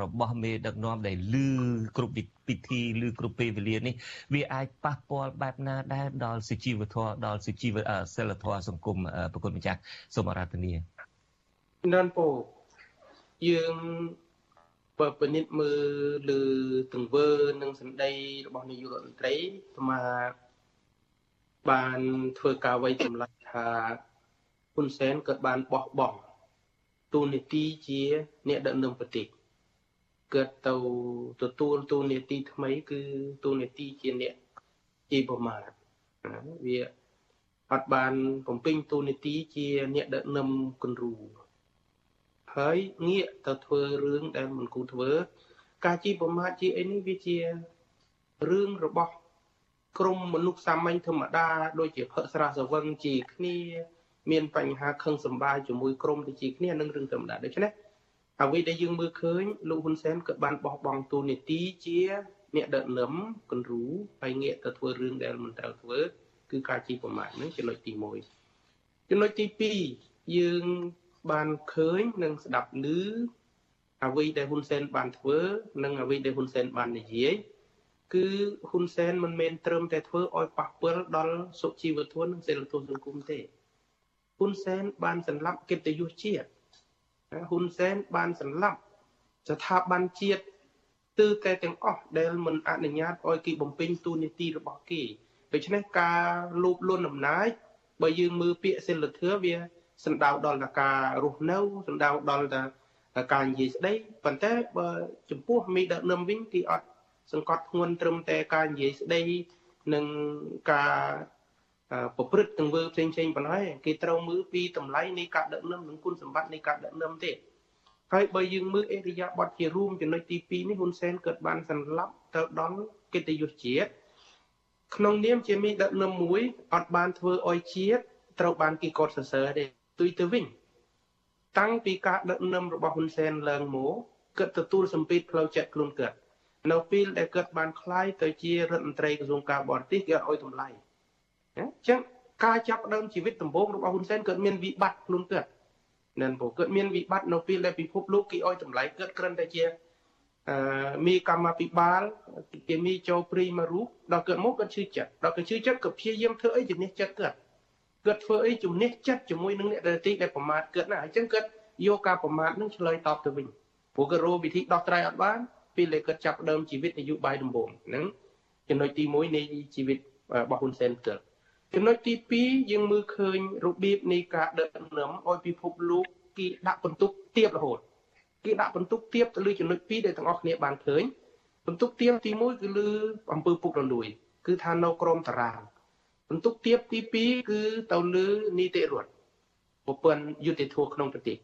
របស់មេដឹកនាំដែលលឺគ្រប់ពិធីលឺគ្រប់ពេលវេលានេះវាអាចប៉ះពាល់បែបណាដែរដល់សុជីវធម៌ដល់សុជីវសិលធម៌សង្គមប្រគុណម្ចាស់សូមអរគុណនានពោយើងបើពិនិត្យមើលលើទង្វើនិងសម្ដីរបស់នាយករដ្ឋមន្ត្រីស្មាបានធ្វើការវិយចម្លាស់ថាហ៊ុនសែនក៏បានបោះបង់ទូនីតិជាអ្នកដឹកនាំប្រទេស កើតទៅទទួលទូនីតិថ្មី គឺទូនីតិជាអ្នកជាប្រមាថវាអត់បានបំពេញទូនីតិជាអ្នកដឹកនាំគំរូហើយងាកទៅធ្វើរឿងដែលមិនគួរធ្វើ ការជីប្រមាថជាអីនេះវាជារឿងរបស់ក្រុមមនុស្សសាមញ្ញធម្មតាដូចជាផឹកស្រាសវឹងជាគ្នា មានបញ្ហាខឹងសម្បារជាមួយក្រុមទៅជាគ្នានឹងរឿងធម្មតាដូច្នេះ អ្វីដែលយើងមើលឃើញលោកហ៊ុនសែនក៏បានបោះបង់ទូនីតិជា អ្នកដឹកនាំគន្រូហើយងាកទៅធ្វើរឿងដែលមិនត្រូវធ្វើ គឺការជីប្រមាថនឹងចំណុចទី1ចំណុចទី2យើងបានឃើញនិងស្ដាប់ឮអ្វីដែលហ៊ុនសែនបានធ្វើ និងអ្វីដែលហ៊ុនសែនបាននិយាយគឺហ៊ុនសែនមិនមែនត្រឹមតែធ្វើឲ្យប៉ះពាល់ដល់សុជីវធម៌និងសិលធម៌សង្គមទេហ៊ុនសែនបានសម្លាប់កិត្តិយសជាតិ ហ៊ុនសែនបានសម្លាប់ស្ថាប័នជាតិទើតែទាំងអស់ដែលមិនអនុញ្ញាតឲ្យគេបំពេញតួនាទីរបស់គេដូច្នេះការលូបលន់អំណាចបើយើងមើលពាក្យសិលធម៌វាសំដៅដល់តែការរស់នៅសំដៅដល់តែការនិយាយស្ដីប៉ុន្តែបើចំពោះមីដឹកនាំវិញគេអត់សង្កត់ធ្ងន់ត្រឹមតែការនិយាយស្ដីនិងការ ប្រព្រឹត្តទង្វើផ្សេងផ្សេងប៉ុណ្ណោះគេត្រូវមើលពីតម្លៃនៃការដឹកនាំនិងគុណសម្បត្តិនៃការដឹកនាំទេហើយបើយើងមើលអេរិយាបថជារួមចំណុចទី2នេះហ៊ុនសែនកើតបានសន្លប់ទៅដល់កិត្តិយសជាតិក្នុងនាមជាមីដឹកនាំមួយអត់បានធ្វើអោយជាតិត្រូវបានគេកត់សរសើរទេទុយទៅវិញតាំងពីការដឹកនាំរបស់ហ៊ុនសែនឡើងមកគាត់ទទួលសម្ពាធផ្លូវចិត្តខ្លួនគាត់នៅពេលដែលគាត់បានคล้ายទៅជារដ្ឋមន្ត្រីក្រសួងការបរទេសគេអត់ឲ្យតម្លៃ អញ្ចឹងការចាប់ដើមជីវិតដំបូងរបស់ហ៊ុនសែនគាត់មានវិបត្តិខ្លួនគាត់នៅព្រោះគាត់មានវិបត្តិនៅពេលដែលពិភពលោកគេឲ្យតម្លៃគាត់គ្រាន់តែជាអឺมีកម្មាភិបាលគេมีចូលព្រីមួយរូបដល់គាត់មកគាត់ឈឺចិត្តដល់គាត់ឈឺចិត្តក៏ព្យាយាមធ្វើអីជំនះចិត្តគាត់គាត់ធ្វើអីជំនះចិត្តជាមួយនឹងអ្នកដទៃដែលប្រមាថគាត់ណាអញ្ចឹងគាត់យកការប្រមាថនឹងឆ្លើយតបទៅវិញព្រោះគាត់រកវិធីដោះស្រាយអត់បានពេលដែលគាត់ចាប់ដើមជីវិតនយោបាយដំបូងហ្នឹងចំណុចទី1នៃជីវិតរបស់ហ៊ុនសែនផ្ទាល់ ចំណុចទី2យើងមើលឃើញរបៀបនៃការដឹកនាំឲ្យពិភពលោកគេដាក់បន្ទុកទៀបរហូតគេដាក់បន្ទុកទៀបទៅលើចំណុច2ដែលទាំងអស់គ្នាបានឃើញបន្ទុកទៀបទី1គឺលើអំពើពុករលួយ គឺថានៅក្រមតារាងបន្ទុកទៀបទី2គឺទៅលើនីតិរដ្ឋប្រព័ន្ធយុតិធធក្នុងប្រទេស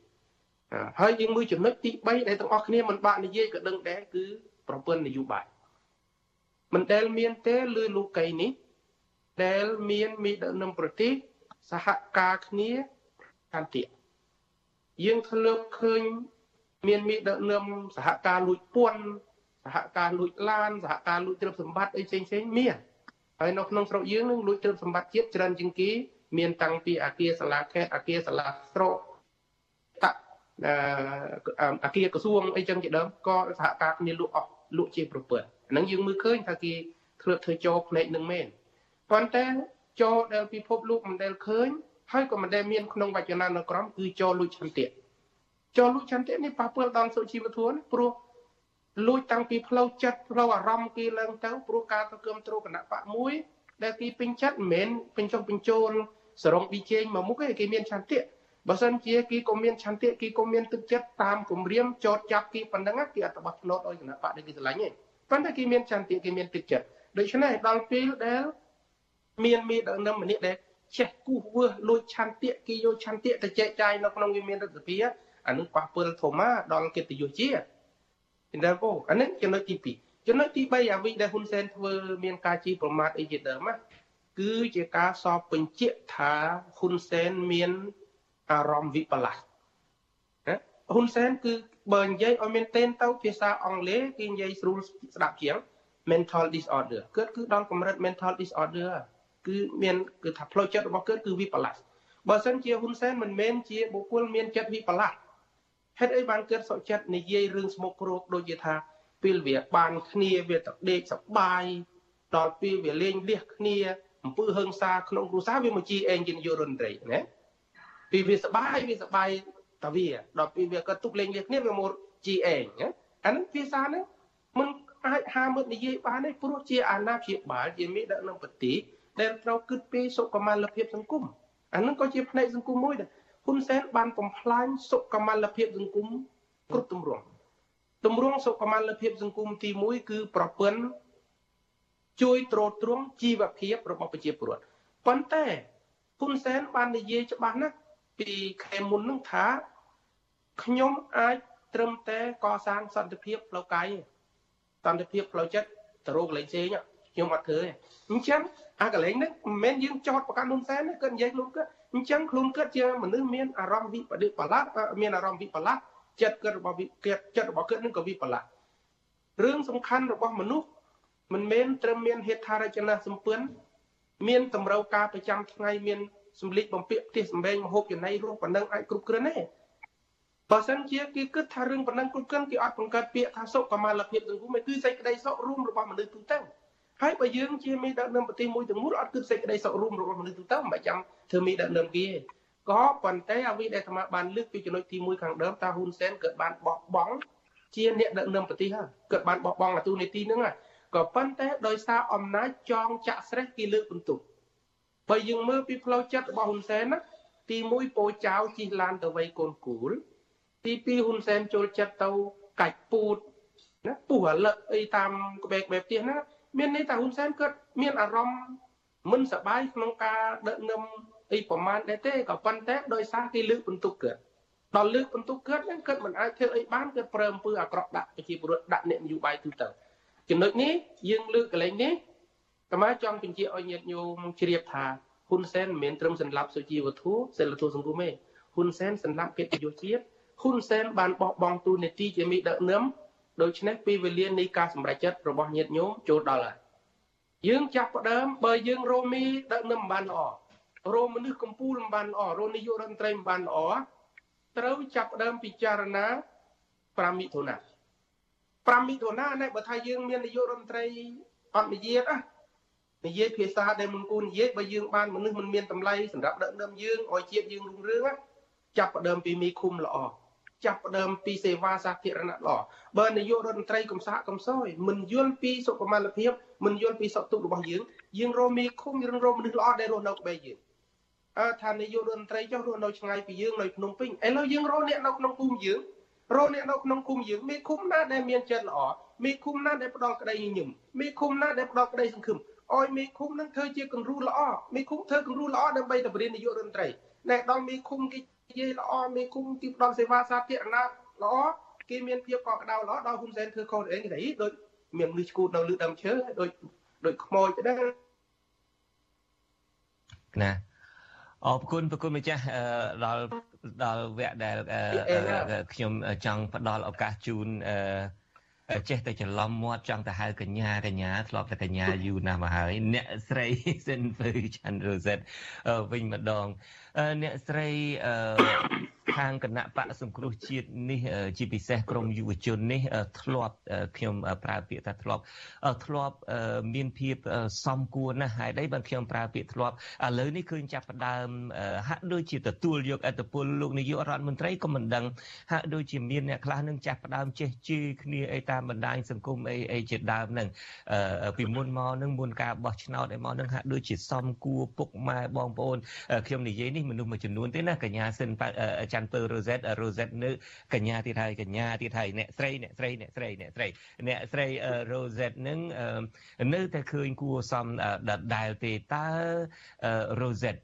ហើយយើងមើលចំណុចទី3ដែលទាំងអស់គ្នាមិនបាក់និយាយក៏ដឹងដែរគឺប្រព័ន្ធនយោបាយមិនដែលមានទេលើលោកីនេះ ដែលមានមីដឹកនាំប្រទេសសហការគ្នាសន្តិយើងធ្លាប់ឃើញមានមីដឹកនាំសហការលួចពន្ធសហការលួចឡានសហការលួចទ្រព្យសម្បត្តិអីផ្សេងផ្សេងមានហើយនៅក្នុងស្រុកយើងនឹងលួចទ្រព្យសម្បត្តិជាតិច្រើនជាងគេមានតាំងពីអាគារសាលាខេត្តអាគារសាលាស្រុកតអាគារក្រសួងអីចឹងជាដើមក៏សហការគ្នាលក់អស់លក់ជាប្រពន្ធហ្នឹងយើងមើលឃើញថាគេធ្លាប់ធ្វើចូលផ្នែកនឹងមែន ប៉ុន្តែចូលដែលពិភពលោកមិនដែលឃើញហើយក៏មិនដែលមានក្នុងវចនានុក្រមគឺចូលលួចឆន្ទៈចូលលួចឆន្ទៈនេះប៉ះពាល់ដល់សុជីវធម៌ព្រោះលួចតាំងពីផ្លូវចិត្តផ្លូវអារម្មណ៍គេឡើងទៅព្រោះការទៅគំត្រូលគណៈបកមួយ ដែលគេពេញចិត្តមិនមែនពេញចុងពេញចូលសរងប៊ីជេងមកមុខទេគេមានឆន្ទៈបើសិនជាគេក៏មានឆន្ទៈគេក៏មានទឹកចិត្តតាមគម្រាមចោតចាប់គេប៉ុណ្ណឹងគេអត់បោះឆ្នោតឲ្យគណៈបកដែលគេស្រឡាញ់ទេប៉ុន្តែគេមានឆន្ទៈគេមានទឹកចិត្តដូច្នេះដល់ពេលដែល មានមេដឹកនាំម្នាក់ដែលចេះគូសវើសលួចឆន្ទៈគេយកឆន្ទៈទៅចែកចាយនៅក្នុងវិមានរដ្ឋសភាអានឹងប៉ះពាល់ធំដល់កិត្តិយសជាតិតែពោអានេះចំណុចទី2ចំណុចទី3អាវិដែលហ៊ុនសែនធ្វើមានការជីប្រមាថអីជាដើមណាគឺជាការសបបញ្ជាក់ថាហ៊ុនសែនមានអារម្មណ៍វិបលាស់ហ៊ុនសែនគឺបើនិយាយឲ្យមាន tên ទៅភាសាអង់គ្លេសគេនិយាយស្រួលស្ដាប់ជាង mental disorder គាត់គឺដល់កម្រិត mental disorder គឺមានគឺថាផ្លូវចិត្តរបស់គាត់គឺវិបលាស់បើសិនជាហ៊ុនសែនមិនមែនជាបុគ្គលមានចិត្តវិបលាស់ហេតុអីបានកើតសុខចិត្តនិយាយរឿងស្មុគគ្រោកដូចជាថាពេលវាបានគ្នាវាទៅដេកសបាយដល់ពេលវាលេងលះគ្នាអំពើហឹង្សាក្នុងគ្រួសារវាមកជីអេងជានាយករដ្ឋមន្ត្រីណាពេលវាសបាយវាសបាយតាវាដល់ពេលវាក៏ទុកលេងលះគ្នាវាមកជីអេងណាអានឹងភាសាហ្នឹងមិនអាចហាមើលនិយាយបានទេព្រោះជាអាណាព្យាបាលជាមេដឹកនាំប្រទេស ដែលត្រូវគិតពីសុខុមាលភាពសង្គមអានឹងក៏ជាផ្នែកសង្គមមួយដែរហ៊ុនសែនបានបំផ្លាញសុខុមាលភាពសង្គមគ្រប់ទម្រង់ទម្រង់សុខុមាលភាពសង្គមទី1គឺប្រពន្ធជួយត្រួតត្រងជីវភាពរបស់ប្រជាពលរដ្ឋប៉ុន្តែហ៊ុនសែនបាននិយាយច្បាស់ណាស់ពីខែមុននឹងថាខ្ញុំអាចត្រឹមតែកសាងសន្តិភាពផ្លូវកាយសន្តិភាពផ្លូវចិត្តទៅរកកន្លែងផ្សេងខ្ញុំអត់ធ្វើទេអញ្ចឹង អាកន្លែងហ្នឹងមិនមែនយើងចោតប្រកាន់ហ៊ុនសែនទេគាត់និយាយខ្លួនគាត់អញ្ចឹងខ្លួនគាត់ជាមនុស្សមានអារម្មណ៍វិបដិបលាសមានអារម្មណ៍វិបលាសចិត្តគាត់របស់វិគាត់ចិត្តរបស់គាត់នឹងក៏វិបលាសរឿងសំខាន់របស់មនុស្សមិនមែនត្រឹមមានហេដ្ឋារចនាសម្ព័ន្ធមានតម្រូវការប្រចាំថ្ងៃមានសម្លៀកបំពាក់ផ្ទះសម្បែងមហូបចំណីរស់ប៉ុណ្ណឹងអាចគ្រប់គ្រាន់ទេបើសិនជាគេគិតថារឿងប៉ុណ្ណឹងគ្រប់គ្រាន់គេអត់បង្កើតពាក្យថាសុខុមាលភាពសង្គមគឺសេចក្តីសុខរួមរបស់មនុស្សទូទៅ ហើយបើយើងជាមេដឹកនាំប្រទេសមួយទាំងមូលអត់គិតសេចក្តីសុខរួមរបស់មនុស្សទូទៅមិនបាច់ចាំធ្វើមេដឹកនាំគេក៏ប៉ុន្តែអ្វីដែលអាត្មាបានលើកពីចំណុចទី1ខាងដើមតាហ៊ុនសែនក៏បានបោះបង់ជាអ្នកដឹកនាំប្រទេសហើយក៏បានបោះបង់អាទូនីតិហ្នឹងក៏ប៉ុន្តែដោយសារអំណាចចងចាក់ស្រេះគេលើកបន្ទុកបើយើងមើលពីផ្លូវចិត្តរបស់ហ៊ុនសែនណាទី1ពោចៅជិះឡានទៅវ័យកូនគូលទី2ហ៊ុនសែនចូលចិត្តទៅកាច់ពូតណាពុះរលឹកអីតាមក្បែរក្បែរផ្ទះណា មានន័យថាហ៊ុនសែនគាត់មានអារម្មណ៍មិនសប្បាយក្នុងការដឹកនាំអីប្រមាណដែរទេក៏ប៉ុន្តែដោយសារគេលើកបន្ទុកគាត់ដល់លើកបន្ទុកគាត់ហ្នឹងគាត់មិនអាចធ្វើអីបានគាត់ប្រើអំពើអាក្រក់ដាក់ប្រជាពលរដ្ឋដាក់អ្នកនយោបាយទូទៅចំណុចនេះយើងលើកកន្លែងនេះកម្មាចង់បញ្ជាក់ឲ្យញាតិញោមជ្រាបថាហ៊ុនសែនមិនមែនត្រឹមសម្លាប់សុជីវធម៌សិលធម៌សង្គមទេហ៊ុនសែនសម្លាប់កិត្តិយសជាតិហ៊ុនសែនបានបោះបង់ទូនាទីជាមេដឹកនាំ ដូច្នេះពេលវេលានៃការសម្រេចចិត្តរបស់ញាតិញោមចូលដល់ហើយយើងចាប់ផ្ដើមបើយើងរមីដឹកនាំមិនបានល្អរោមនុស្សកម្ពុជាមិនបានល្អរោនាយករដ្ឋមន្ត្រីមិនបានល្អត្រូវចាប់ផ្ដើមពិចារណា5មិថុនា5មិថុនានេះបើថាយើងមាននាយករដ្ឋមន្ត្រីអត់និយាយណានិយាយភាសាដែលមិនគួរនិយាយបើយើងបានមនុស្សមិនមានតម្លៃសម្រាប់ដឹកនាំយើងឲ្យជាតិយើងរុងរឿងចាប់ផ្ដើមពីមីឃុំល្អ ចាប់ផ្ដើមពីសេវាសាធារណៈល្អបើនាយករដ្ឋមន្ត្រីកំសាកកំសោយមិនយល់ពីសុខុមាលភាពមិនយល់ពីសុខទុក្ខរបស់យើងយើងរកមីឃុំយើងរកមនុស្សល្អដែលរស់នៅក្បែរយើងអើថានាយករដ្ឋមន្ត្រីចុះរស់នៅឆ្ងាយពីយើងនៅភ្នំពេញឥឡូវយើងរកអ្នកនៅក្នុងភូមិយើងរកអ្នកនៅក្នុងឃុំយើងមេឃុំណាដែលមានចិត្តល្អមេឃុំណាដែលផ្ដល់ក្តីញញឹមមេឃុំណាដែលផ្ដល់ក្តីសង្ឃឹមឲ្យមេឃុំនឹងធ្វើជាគំរូល្អមេឃុំធ្វើគំរូល្អដើម្បីទៅបរិញ្ញានាយករដ្ឋមន្ត្រីតែដល់មេឃុំគេនិ យាយល្អមេឃុំទីផ្ដល់សេវាសាធារណៈល្អគេមានភាពកក់ក្ដៅល្អដល់ហ៊ុនសែនធ្វើខុសអីគេដូចមានលឺឈួតនៅលឺដើមឈើដូចដូចខ្មោចទៅដែរណាអរគុណប្រគុណម្ចាស់ដល់ដល់វគ្គដែលខ្ញុំចង់ផ្ដល់ឱកាសជូនចេះតែច្រឡំមាត់ចង់ទៅហៅកញ្ញាកញ្ញាធ្លាប់តែកញ្ញាយូរណាស់មកហើយអ្នកស្រីសិនពើច័ន្ទរ៉ូសេតវិញម្ដង អ្នកស្រីខាងគណៈបកសង្គ្រោះជាតិនេះជាពិសេសក្រមយុវជននេះធ្លាប់ខ្ញុំប្រើពាក្យថាធ្លាប់ធ្លាប់មានភាពសមគួរណាស់ហើយដែរបើខ្ញុំប្រើពាក្យធ្លាប់ឥឡូវនេះឃើញចាប់ផ្ដើមហាក់ដូចជាទទួលយកអត្តពលលោកនាយករដ្ឋមន្ត្រីក៏មិនដឹងហាក់ដូចជាមានអ្នកខ្លះនឹងចាស់ផ្ដើមចេះជឿគ្នាអីតាមបណ្ដាញសង្គមអីអីជាដើមហ្នឹងពីមុនមកនឹងមុនការបោះឆ្នោតឯមកនឹងហាក់ដូចជាសមគួរពុកម៉ែបងប្អូនខ្ញុំនិយាយនេះមនុស្សមួយចំនួនទេណាកញ្ញាសិនច័ន្ទពើរ៉ូសេតរ៉ូសេតនៅកញ្ញាទៀតហើយកញ្ញាទៀតហើយអ្នកស្រីអ្នកស្រីអ្នកស្រីអ្នកស្រីអ្នកស្រីរ៉ូសេតនឹងនៅតែឃើញគួរសមដដែលទេតើរ៉ូសេត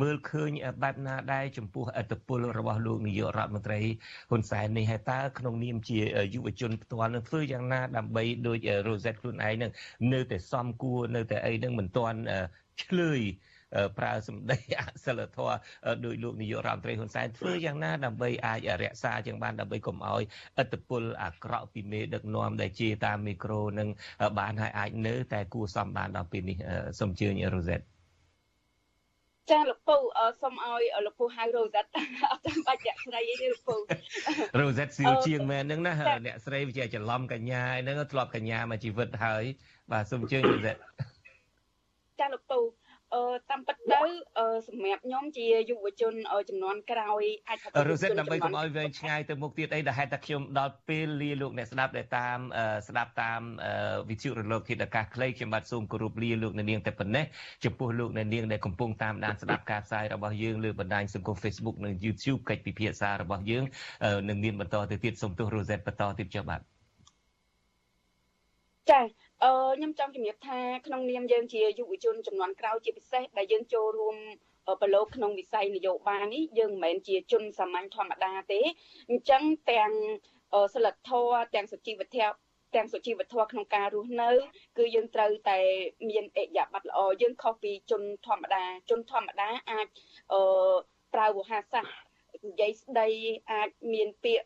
មើលឃើញបែបណាដែរចំពោះអត្តពលរបស់លោកនាយករដ្ឋមន្ត្រីហ៊ុនសែននេះហើយតើក្នុងនាមជាយុវជនផ្ទាល់នឹងធ្វើយ៉ាងណាដើម្បីដូចរ៉ូសេតខ្លួនឯងនឹងនៅតែសមគួរនៅតែអីនឹងមិនទាន់ឆ្លើយ ប្រើសម្ដីអសិលធម៌ដោយលោកនាយករដ្ឋមន្ត្រីហ៊ុនសែនធ្វើយ៉ាងណាដើម្បីអាចរក្សាយ៉ាងបានដើម្បីកុំឲ្យឥទ្ធិពលអាក្រក់ពីមេដឹកនាំដែលជាតាមមីក្រូនឹងបានឲ្យអាចនៅ តែគួរសមបានដល់ពេលនេះសូមជឿញរ៉ូសេតចាលោកពូសូមឲ្យលោកពូហៅរ៉ូសិតអត់ចាំបាច់អ្នកស្រីអីទេលោកពូរ៉ូសិតសៀវជាងមែនហ្នឹងណាអ្នកស្រីវាជាច្រឡំកញ្ញាហ្នឹងធ្លាប់កញ្ញាមកជីវិតហើយបាទសូមជើញរ៉ូសិតចាលោកពូ អឺតាមពិតទៅសម្រាប់ខ្ញុំជាយុវជនចំនួនក្រោយអាចថារុសិតដើម្បីកុំឲ្យវែងឆ្ងាយទៅមុខទៀតអីដែលហេតុតែខ្ញុំដល់ពេលលាលោកអ្នកស្ដាប់ដែលតាមស្ដាប់តាមវិទ្យុរលកធាតុអាកាសខ្លីខ្ញុំបាទសូមគោរពលាលោកអ្នកនាងតែប៉ុណ្ណេះចំពោះលោកអ្នកនាងដែលកំពុងតាមដានស្ដាប់ការផ្សាយរបស់យើងលើបណ្ដាញសង្គម Facebook និង YouTube កិច្ចពិភាក្សារបស់យើងនឹងមានបន្តទៅទៀតសូមទោសរុសិតបន្តទៀតចុះបាទចា អឺខ្ញុំចង់ជំរាបថាក្នុងនាមយើងជាយុវជនចំនួនក្រោយជាពិសេសដែលយើងចូលរួមប្រឡូកក្នុងវិស័យនយោបាយនេះយើងមិនមែនជាជនសាមញ្ញធម្មតាទេអញ្ចឹងទាំងសិលធម៌ទាំងសុជីវធម៌ទាំងសុជីវធម៌ក្នុងការរស់នៅ គឺយើងត្រូវតែមានអិយាប័ត្រល្អយើងខុសពីជនធម្មតាជនធម្មតាអាចអឺប្រើវោហារសាស្ត្រនិយាយស្ដីអាចមានពាក្យ